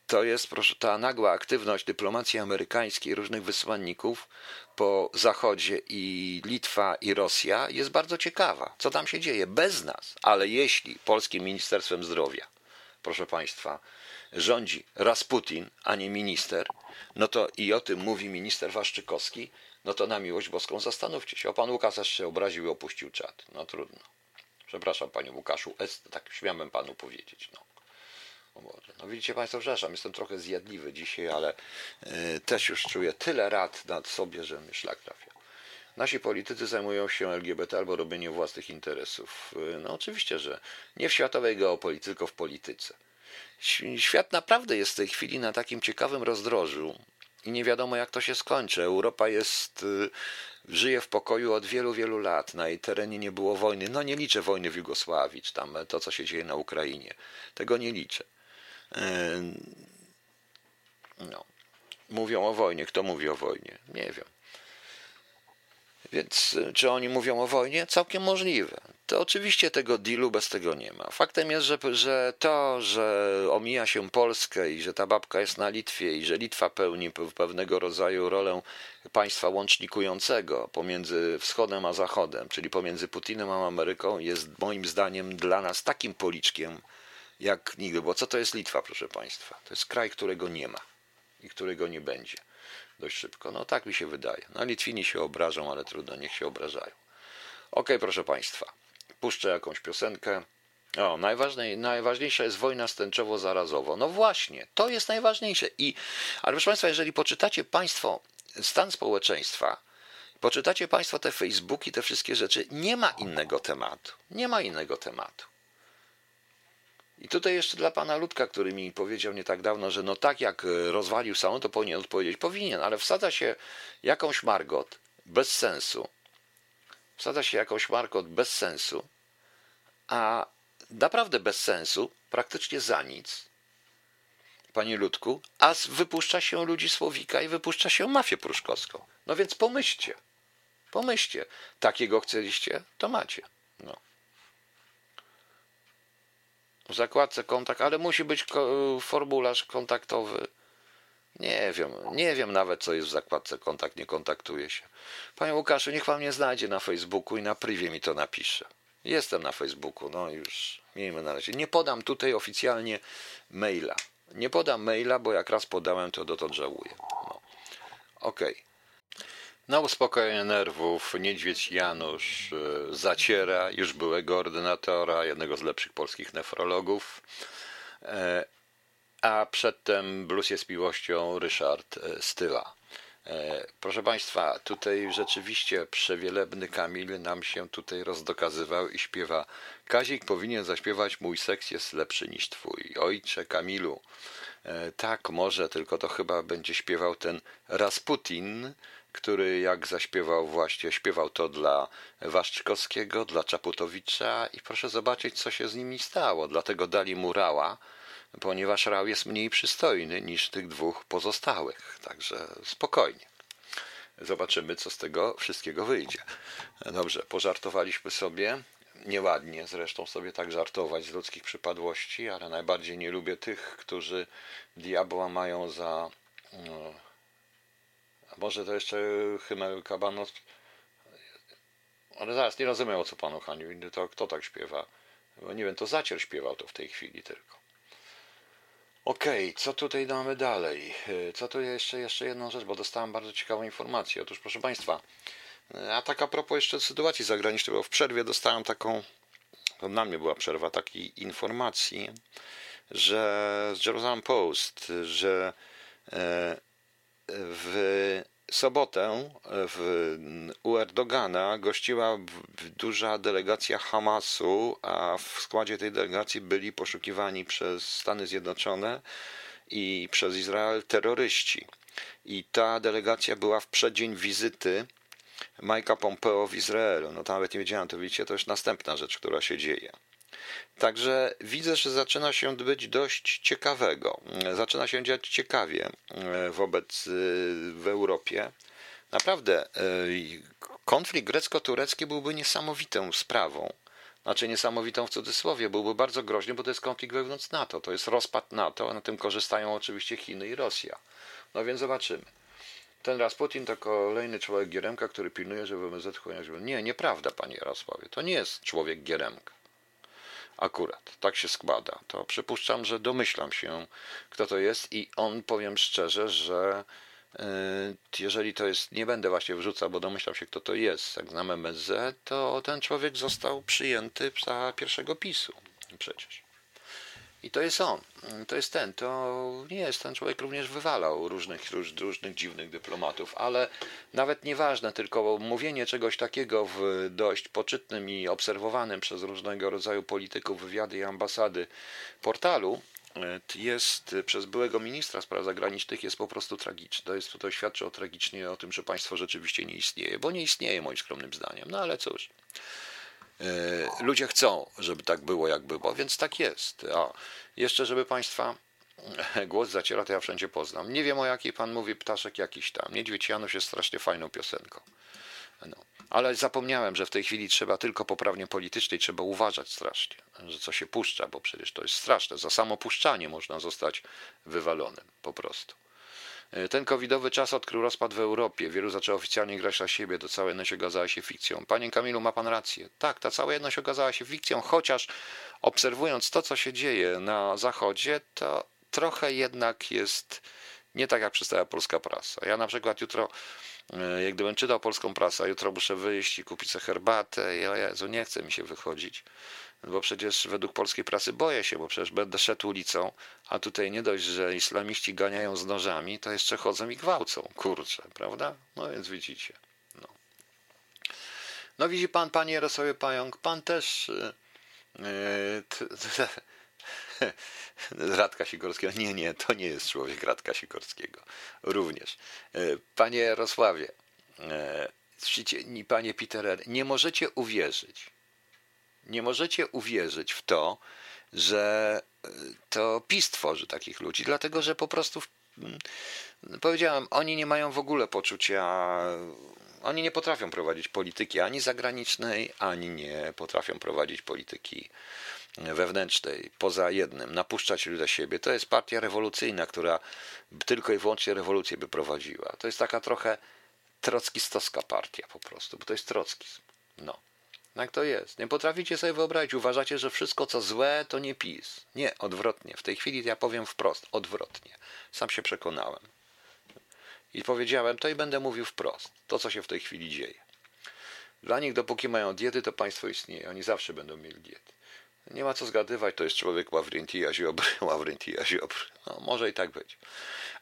to jest proszę, ta nagła aktywność dyplomacji amerykańskiej, różnych wysłanników po Zachodzie i Litwa i Rosja jest bardzo ciekawa. Co tam się dzieje bez nas, ale jeśli Polskim Ministerstwem Zdrowia, proszę Państwa, rządzi Rasputin, a nie minister, no to i o tym mówi minister Waszczykowski, no to na miłość boską zastanówcie się. O pan Łukasz się obraził i opuścił czat. No trudno. Przepraszam panie Łukaszu, tak śmiałem panu powiedzieć. No. No widzicie Państwo, przepraszam, jestem trochę zjadliwy dzisiaj, ale y, też już czuję tyle rad nad sobie, że szlak trafia. Nasi politycy zajmują się LGBT albo robieniem własnych interesów. Y, no oczywiście, że nie w światowej geopolityce, tylko w polityce. Świat naprawdę jest w tej chwili na takim ciekawym rozdrożu i nie wiadomo jak to się skończy. Europa jest, y, żyje w pokoju od wielu, wielu lat. Na jej terenie nie było wojny. No nie liczę wojny w Jugosławii, czy tam to, co się dzieje na Ukrainie. Tego nie liczę. No. Mówią o wojnie. Kto mówi o wojnie? Nie wiem. Więc y, czy oni mówią o wojnie? Całkiem możliwe. To oczywiście tego dealu bez tego nie ma. Faktem jest, że, że to, że omija się Polskę i że ta babka jest na Litwie i że Litwa pełni pewnego rodzaju rolę państwa łącznikującego pomiędzy wschodem a zachodem, czyli pomiędzy Putinem a Ameryką, jest moim zdaniem dla nas takim policzkiem jak nigdy. Bo co to jest Litwa, proszę państwa? To jest kraj, którego nie ma i którego nie będzie dość szybko. No tak mi się wydaje. No Litwini się obrażą, ale trudno, niech się obrażają. Ok, proszę Państwa, puszczę jakąś piosenkę. O, najważniej, najważniejsza jest wojna stęczowo-zarazowo. No właśnie, to jest najważniejsze. I, ale proszę Państwa, jeżeli poczytacie Państwo stan społeczeństwa, poczytacie Państwo te Facebooki, te wszystkie rzeczy, nie ma innego tematu. Nie ma innego tematu. I tutaj jeszcze dla pana Ludka, który mi powiedział nie tak dawno, że no tak jak e, rozwalił salon, to powinien odpowiedzieć. Powinien, ale wsadza się jakąś margot bez sensu. Wsadza się jakąś margot bez sensu, a naprawdę bez sensu, praktycznie za nic, panie Ludku, a wypuszcza się ludzi Słowika i wypuszcza się mafię pruszkowską. No więc pomyślcie, pomyślcie, takiego chcieliście, to macie. No w zakładce kontakt, ale musi być formularz kontaktowy. Nie wiem, nie wiem nawet, co jest w zakładce kontakt, nie kontaktuje się. Panie Łukaszu, niech pan mnie znajdzie na Facebooku i na privie mi to napisze. Jestem na Facebooku, no już miejmy na razie. Nie podam tutaj oficjalnie maila. Nie podam maila, bo jak raz podałem, to dotąd żałuję. No. Okej. Okay. Na uspokojenie nerwów niedźwiedź Janusz e, zaciera już byłego ordynatora, jednego z lepszych polskich nefrologów, e, a przedtem blues jest miłością Ryszard e, Styla. Proszę Państwa, tutaj rzeczywiście przewielebny Kamil nam się tutaj rozdokazywał i śpiewa Kazik powinien zaśpiewać Mój seks jest lepszy niż Twój. Ojcze Kamilu, tak może, tylko to chyba będzie śpiewał ten Rasputin, który jak zaśpiewał właśnie, śpiewał to dla Waszczykowskiego, dla Czaputowicza i proszę zobaczyć, co się z nimi stało. Dlatego dali mu Rała, ponieważ Rał jest mniej przystojny niż tych dwóch pozostałych. Także spokojnie. Zobaczymy, co z tego wszystkiego wyjdzie. Dobrze, pożartowaliśmy sobie. Nieładnie zresztą sobie tak żartować z ludzkich przypadłości, ale najbardziej nie lubię tych, którzy diabła mają za no, może to jeszcze Hymel Kabanos. Ale zaraz, nie rozumiem o co panu chodzi. To kto tak śpiewa? Bo nie wiem, to Zacier śpiewał to w tej chwili tylko. Okej, okay, co tutaj mamy dalej? Co tu jeszcze, jeszcze jedną rzecz, bo dostałem bardzo ciekawą informację. Otóż, proszę Państwa, a tak a propos jeszcze sytuacji zagranicznej, bo w przerwie dostałem taką, to na mnie była przerwa, takiej informacji, że z Jerusalem Post, że e, w sobotę w, u Erdogana gościła duża delegacja Hamasu, a w składzie tej delegacji byli poszukiwani przez Stany Zjednoczone i przez Izrael terroryści. I ta delegacja była w przeddzień wizyty Majka Pompeo w Izraelu. No to nawet nie wiedziałem, to widzicie, to już następna rzecz, która się dzieje. Także widzę, że zaczyna się być dość ciekawego. Zaczyna się dziać ciekawie e, wobec e, w Europie. Naprawdę e, konflikt grecko-turecki byłby niesamowitą sprawą. Znaczy niesamowitą w cudzysłowie, byłby bardzo groźny, bo to jest konflikt wewnątrz NATO, to jest rozpad NATO, a na tym korzystają oczywiście Chiny i Rosja. No więc zobaczymy. Ten raz Putin to kolejny człowiek Gieremka, który pilnuje, żeby MZ chłoniać. Nie, nieprawda, panie Jarosławie. To nie jest człowiek Gieremka. Akurat, tak się składa. To przypuszczam, że domyślam się, kto to jest i on, powiem szczerze, że e, jeżeli to jest, nie będę właśnie wrzucał, bo domyślam się, kto to jest, jak znam MSZ, to ten człowiek został przyjęty za pierwszego PiSu przecież. I to jest on, to jest ten, to nie jest ten człowiek również wywalał różnych, róż, różnych dziwnych dyplomatów, ale nawet nieważne, tylko mówienie czegoś takiego w dość poczytnym i obserwowanym przez różnego rodzaju polityków wywiady i ambasady portalu jest przez byłego ministra spraw zagranicznych jest po prostu tragiczny. To, jest, to świadczy o tragicznie o tym, że państwo rzeczywiście nie istnieje, bo nie istnieje moim skromnym zdaniem. No ale cóż. Ludzie chcą, żeby tak było, jak było, więc tak jest. A jeszcze, żeby państwa głos zaciera, to ja wszędzie poznam. Nie wiem o jakiej pan mówi, ptaszek jakiś tam. Niedźwiedź Janusz jest strasznie fajną piosenką. No. Ale zapomniałem, że w tej chwili trzeba tylko poprawnie politycznej, trzeba uważać strasznie, że co się puszcza, bo przecież to jest straszne. Za samo puszczanie można zostać wywalonym po prostu. E, ten covidowy czas odkrył rozpad w Europie. Wielu zaczęło oficjalnie grać na siebie. To cała jedność okazała się fikcją. Panie Kamilu, ma pan rację. Tak, ta cała jedność okazała się fikcją, chociaż obserwując to, co się dzieje na Zachodzie, to trochę jednak jest nie tak, jak przedstawia polska prasa. Ja na przykład jutro, e, jak gdybym czytał polską prasę, jutro muszę wyjść i kupić sobie herbatę i o Jezu, nie chce mi się wychodzić, bo przecież według polskiej prasy boję się, bo przecież będę szedł ulicą, a tutaj nie dość, że islamiści ganiają z nożami, to jeszcze chodzą i gwałcą, kurczę, prawda? No więc widzicie. No, no widzi pan, panie Jarosławie Pająk, pan też... Yy, Radka Sikorskiego. Nie, nie, to nie jest człowiek Radka Sikorskiego. Również. E, panie Jarosławie, panie Peter, nie możecie uwierzyć, nie możecie uwierzyć w to, że e, to PiS tworzy takich ludzi, dlatego że po prostu powiedziałem, oni nie mają w ogóle poczucia, oni nie potrafią prowadzić polityki ani zagranicznej, ani nie potrafią prowadzić polityki wewnętrznej, poza jednym, napuszczać ludzi do siebie. To jest partia rewolucyjna, która tylko i wyłącznie rewolucję by prowadziła. To jest taka trochę trockistowska partia po prostu, bo to jest trockizm. No. Jak to jest? Nie potraficie sobie wyobrazić. Uważacie, że wszystko co złe to nie PiS. Nie, odwrotnie. W tej chwili ja powiem wprost, odwrotnie. Sam się przekonałem. I powiedziałem to i będę mówił wprost. To, co się w tej chwili dzieje. Dla nich, dopóki mają diety, to państwo istnieje. Oni zawsze będą mieli diety. Nie ma co zgadywać, to jest człowiek Ławrentija Ziobry, Ławrentija Ziobry. No, może i tak być.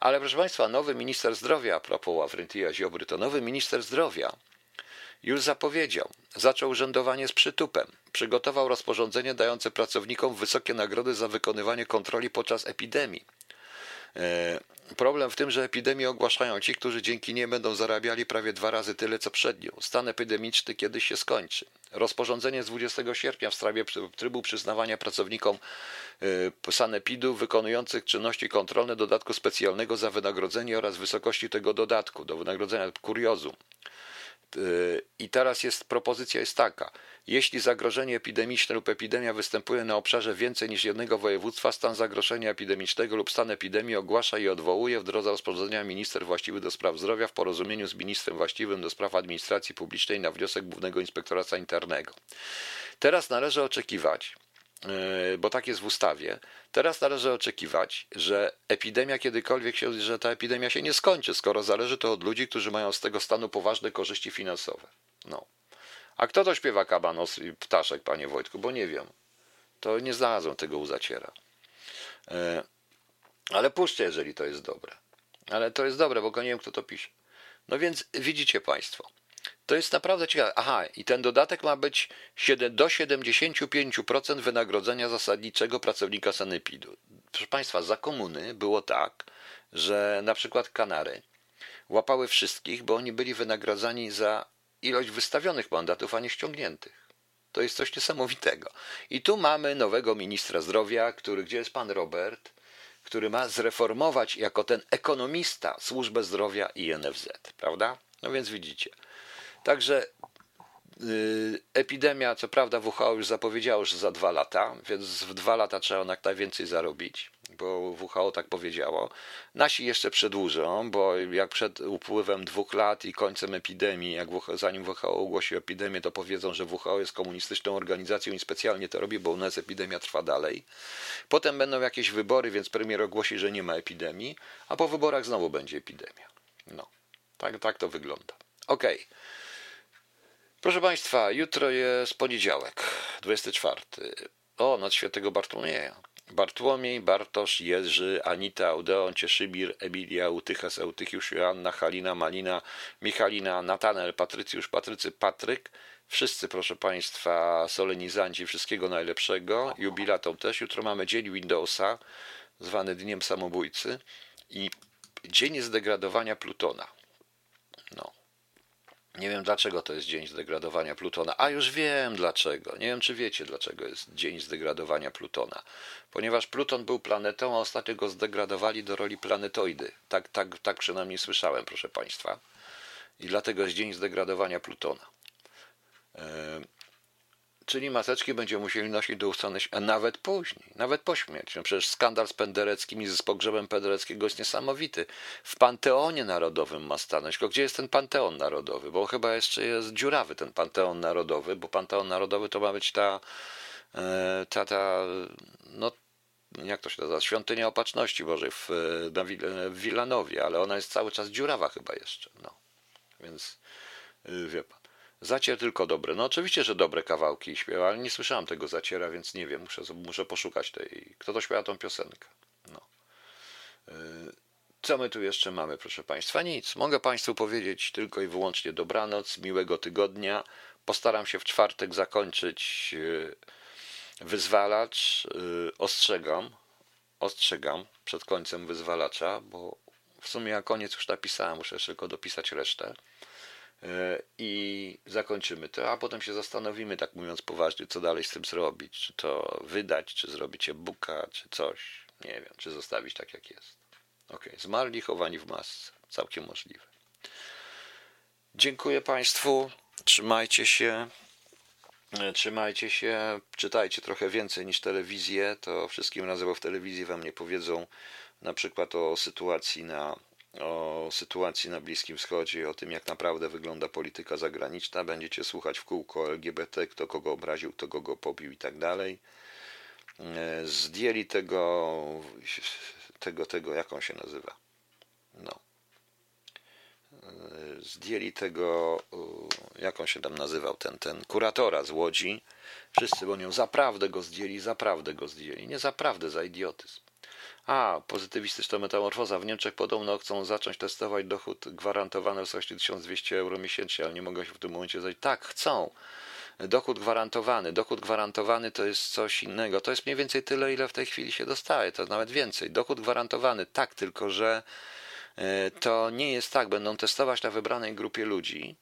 Ale proszę Państwa, nowy minister zdrowia, a propos Ławrentija Ziobry, to nowy minister zdrowia już zapowiedział, zaczął urzędowanie z przytupem, przygotował rozporządzenie dające pracownikom wysokie nagrody za wykonywanie kontroli podczas epidemii. E, problem w tym, że epidemię ogłaszają ci, którzy dzięki niej będą zarabiali prawie dwa razy tyle, co przed nią. Stan epidemiczny kiedyś się skończy. Rozporządzenie z 20 sierpnia w sprawie trybu przyznawania pracownikom e, sanepidu wykonujących czynności kontrolne dodatku specjalnego za wynagrodzenie oraz wysokości tego dodatku do wynagrodzenia kuriozum. I teraz jest propozycja jest taka. Jeśli zagrożenie epidemiczne lub epidemia występuje na obszarze więcej niż jednego województwa, stan zagrożenia epidemicznego lub stan epidemii ogłasza i odwołuje w drodze rozporządzenia minister właściwy do spraw zdrowia w porozumieniu z ministrem właściwym do spraw administracji publicznej na wniosek głównego inspektora sanitarnego. Teraz należy oczekiwać, bo tak jest w ustawie. Teraz należy oczekiwać, że epidemia kiedykolwiek się, że ta epidemia się nie skończy, skoro zależy to od ludzi, którzy mają z tego stanu poważne korzyści finansowe. No. A kto to śpiewa kabanos i ptaszek, panie Wojtku? Bo nie wiem. To nie znalazłem tego u zaciera. E, ale puszczę, jeżeli to jest dobre. Ale to jest dobre, bo nie wiem, kto to pisze. No więc widzicie państwo. To jest naprawdę ciekawe. Aha, i ten dodatek ma być do 75% wynagrodzenia zasadniczego pracownika sanepidu. Proszę Państwa, za komuny było tak, że na przykład Kanary łapały wszystkich, bo oni byli wynagradzani za ilość wystawionych mandatów, a nie ściągniętych. To jest coś niesamowitego. I tu mamy nowego ministra zdrowia, który, gdzie jest pan Robert, który ma zreformować jako ten ekonomista służbę zdrowia i NFZ, prawda? No więc widzicie. Także y, epidemia, co prawda WHO już zapowiedziało, że za dwa lata, więc w dwa lata trzeba jak najwięcej zarobić, bo WHO tak powiedziało. Nasi jeszcze przedłużą, bo jak przed upływem dwóch lat i końcem epidemii, jak WHO, zanim WHO ogłosi epidemię, to powiedzą, że WHO jest komunistyczną organizacją i specjalnie to robi, bo u nas epidemia trwa dalej. Potem będą jakieś wybory, więc premier ogłosi, że nie ma epidemii, a po wyborach znowu będzie epidemia. No, tak, tak to wygląda. Okej. Okay. Proszę Państwa, jutro jest poniedziałek, 24. O, noc świętego Bartłomieja. Bartłomiej, Bartosz, Jerzy, Anita, Odeon, Cieszybir, Emilia, Eutyches, Eutychiusz, Joanna, Halina, Malina, Michalina, Natanel, Patrycjusz, Patrycy, Patryk. Wszyscy, proszę Państwa, solenizanci, wszystkiego najlepszego. Jubilatom też. Jutro mamy dzień Windowsa. zwany Dniem Samobójcy i Dzień Zdegradowania Plutona. No. Nie wiem dlaczego to jest dzień zdegradowania Plutona. A już wiem dlaczego. Nie wiem, czy wiecie, dlaczego jest dzień zdegradowania Plutona. Ponieważ Pluton był planetą, a ostatnio go zdegradowali do roli planetoidy. Tak, tak, tak przynajmniej słyszałem, proszę Państwa. I dlatego jest dzień zdegradowania Plutona. E, czyli maseczki będziemy musieli nosić do ustanej, a nawet później, nawet po śmierci. No przecież skandal z Pendereckim i z pogrzebem Pendereckiego jest niesamowity. W Panteonie Narodowym ma stanąć. Tylko gdzie jest ten Panteon Narodowy? Bo chyba jeszcze jest dziurawy ten Panteon Narodowy, bo Panteon Narodowy to ma być ta, e, ta, ta no jak to się nazywa, świątynia opatrzności Bożej w, na w Wilanowie, ale ona jest cały czas dziurawa chyba jeszcze. No. Więc y, wie pan. Zacier tylko dobre. No oczywiście, że dobre kawałki śpiewa, ale nie słyszałem tego zaciera, więc nie wiem, muszę, muszę poszukać tej. Kto to śpiewa tą piosenkę? No. Y, co my tu jeszcze mamy, proszę Państwa? Nic. Mogę Państwu powiedzieć tylko i wyłącznie dobranoc, miłego tygodnia. Postaram się w czwartek zakończyć y, wyzwalacz. Ostrzegam, ostrzegam przed końcem wyzwalacza, bo w sumie ja koniec już napisałem, muszę tylko dopisać resztę. E, I zakończymy to, a potem się zastanowimy, tak mówiąc poważnie, co dalej z tym zrobić. Czy to wydać, czy zrobić e-booka, czy coś. Nie wiem, czy zostawić tak, jak jest. Ok, zmarli, chowani w masce. Całkiem możliwe. Dziękuję Państwu. Trzymajcie się. E, trzymajcie się, czytajcie trochę więcej niż telewizję. To wszystkim razem, bo w telewizji Wam nie powiedzą na przykład o sytuacji na, o sytuacji na Bliskim Wschodzie, o tym, jak naprawdę wygląda polityka zagraniczna. Będziecie słuchać w kółko LGBT, kto kogo obraził, kto kogo pobił i tak dalej. E, zdjęli tego, tego, tego, jak on się nazywa? No. E, zdjęli tego, jak on się tam nazywał, ten, ten kuratora z Łodzi. Wszyscy, bo nią zaprawdę go zdjęli, zaprawdę go zdjęli. Nie zaprawdę, za idiotyzm. A, pozytywistyczna metamorfoza. W Niemczech podobno chcą zacząć testować dochód gwarantowany w wysokości 1200 euro miesięcznie, ale nie mogę się w tym momencie zająć. Tak, chcą. Dochód gwarantowany. Dochód gwarantowany to jest coś innego. To jest mniej więcej tyle, ile w tej chwili się dostaje. To nawet więcej. Dochód gwarantowany, tak, tylko że e, to nie jest tak. Będą testować na wybranej grupie ludzi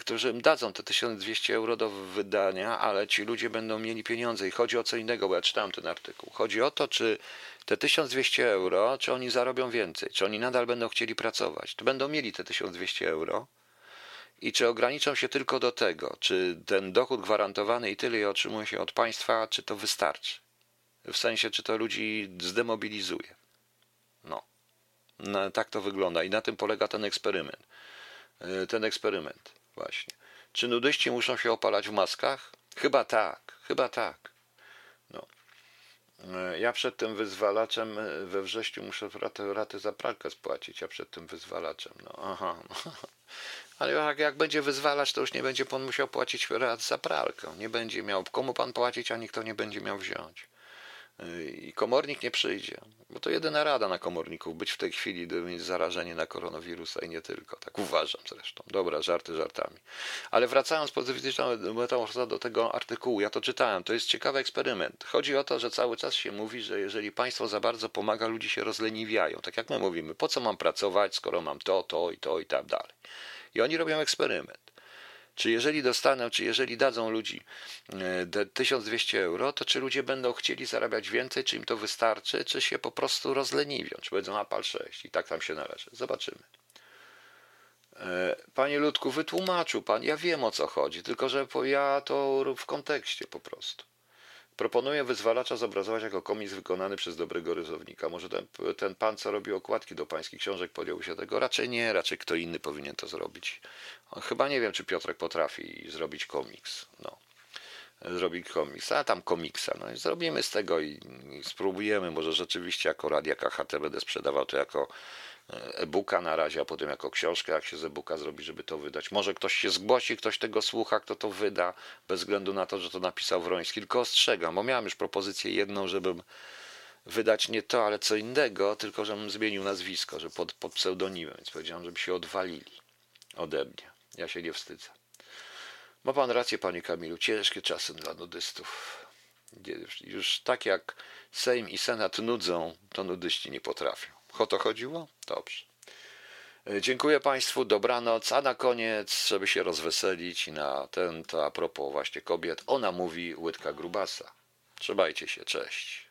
którzy im dadzą te 1200 euro do wydania, ale ci ludzie będą mieli pieniądze i chodzi o co innego, bo ja czytałem ten artykuł. Chodzi o to, czy te 1200 euro, czy oni zarobią więcej, czy oni nadal będą chcieli pracować, czy będą mieli te 1200 euro i czy ograniczą się tylko do tego, czy ten dochód gwarantowany i tyle otrzymuje się od państwa, czy to wystarczy. W sensie, czy to ludzi zdemobilizuje. No. no tak to wygląda i na tym polega ten eksperyment. E, ten eksperyment właśnie. Czy nudyści muszą się opalać w maskach? Chyba tak, chyba tak. No. E, ja przed tym wyzwalaczem e, we wrześniu muszę ratę, ratę za pralkę spłacić, ja przed tym wyzwalaczem. No, aha. No. Ale jak, jak będzie wyzwalać, to już nie będzie pan musiał płacić rat za pralkę. Nie będzie miał komu pan płacić, a nikt to nie będzie miał wziąć i komornik nie przyjdzie. Bo to jedyna rada na komorników, być w tej chwili, gdyby mieć zarażenie na koronawirusa i nie tylko. Tak uważam zresztą. Dobra, żarty żartami. Ale wracając metamorfoza do tego artykułu, ja to czytałem, to jest ciekawy eksperyment. Chodzi o to, że cały czas się mówi, że jeżeli państwo za bardzo pomaga, ludzie się rozleniwiają. Tak jak my mówimy, po co mam pracować, skoro mam to, to i to i tak dalej. I oni robią eksperyment. Czy jeżeli dostaną, czy jeżeli dadzą ludzi 1200 e, euro, to czy ludzie będą chcieli zarabiać więcej, czy im to wystarczy, czy się po prostu rozleniwią, czy powiedzą, a pal 6 i tak tam się należy. Zobaczymy. E, panie Ludku, wytłumaczył pan, ja wiem o co chodzi, tylko że ja to w kontekście po prostu. Proponuję wyzwalacza zobrazować jako komiks wykonany przez dobrego rysownika. Może ten, ten pan, co robi okładki do pańskich książek, podjął się tego? Raczej nie, raczej kto inny powinien to zrobić. Chyba nie wiem, czy Piotrek potrafi zrobić komiks. No. Zrobić komiks, a tam komiksa. No i zrobimy z tego i, i spróbujemy. Może rzeczywiście jako Radia KHT będę sprzedawał to jako e-booka na razie, a potem jako książkę, jak się z e-booka zrobi, żeby to wydać. Może ktoś się zgłosi, ktoś tego słucha, kto to wyda, bez względu na to, że to napisał Wroński. Tylko ostrzegam, bo miałem już propozycję jedną, żebym wydać nie to, ale co innego, tylko żebym zmienił nazwisko, że pod, pod pseudonimem, więc powiedziałem, żeby się odwalili ode mnie. Ja się nie wstydzę. Ma pan rację, panie Kamilu, ciężkie czasy dla nudystów. Już tak jak Sejm i Senat nudzą, to nudyści nie potrafią. O to chodziło? Dobrze. E, dziękuję Państwu, dobranoc, a na koniec, żeby się rozweselić na ten, to a propos właśnie kobiet, ona mówi łydka grubasa. Trzymajcie się, cześć.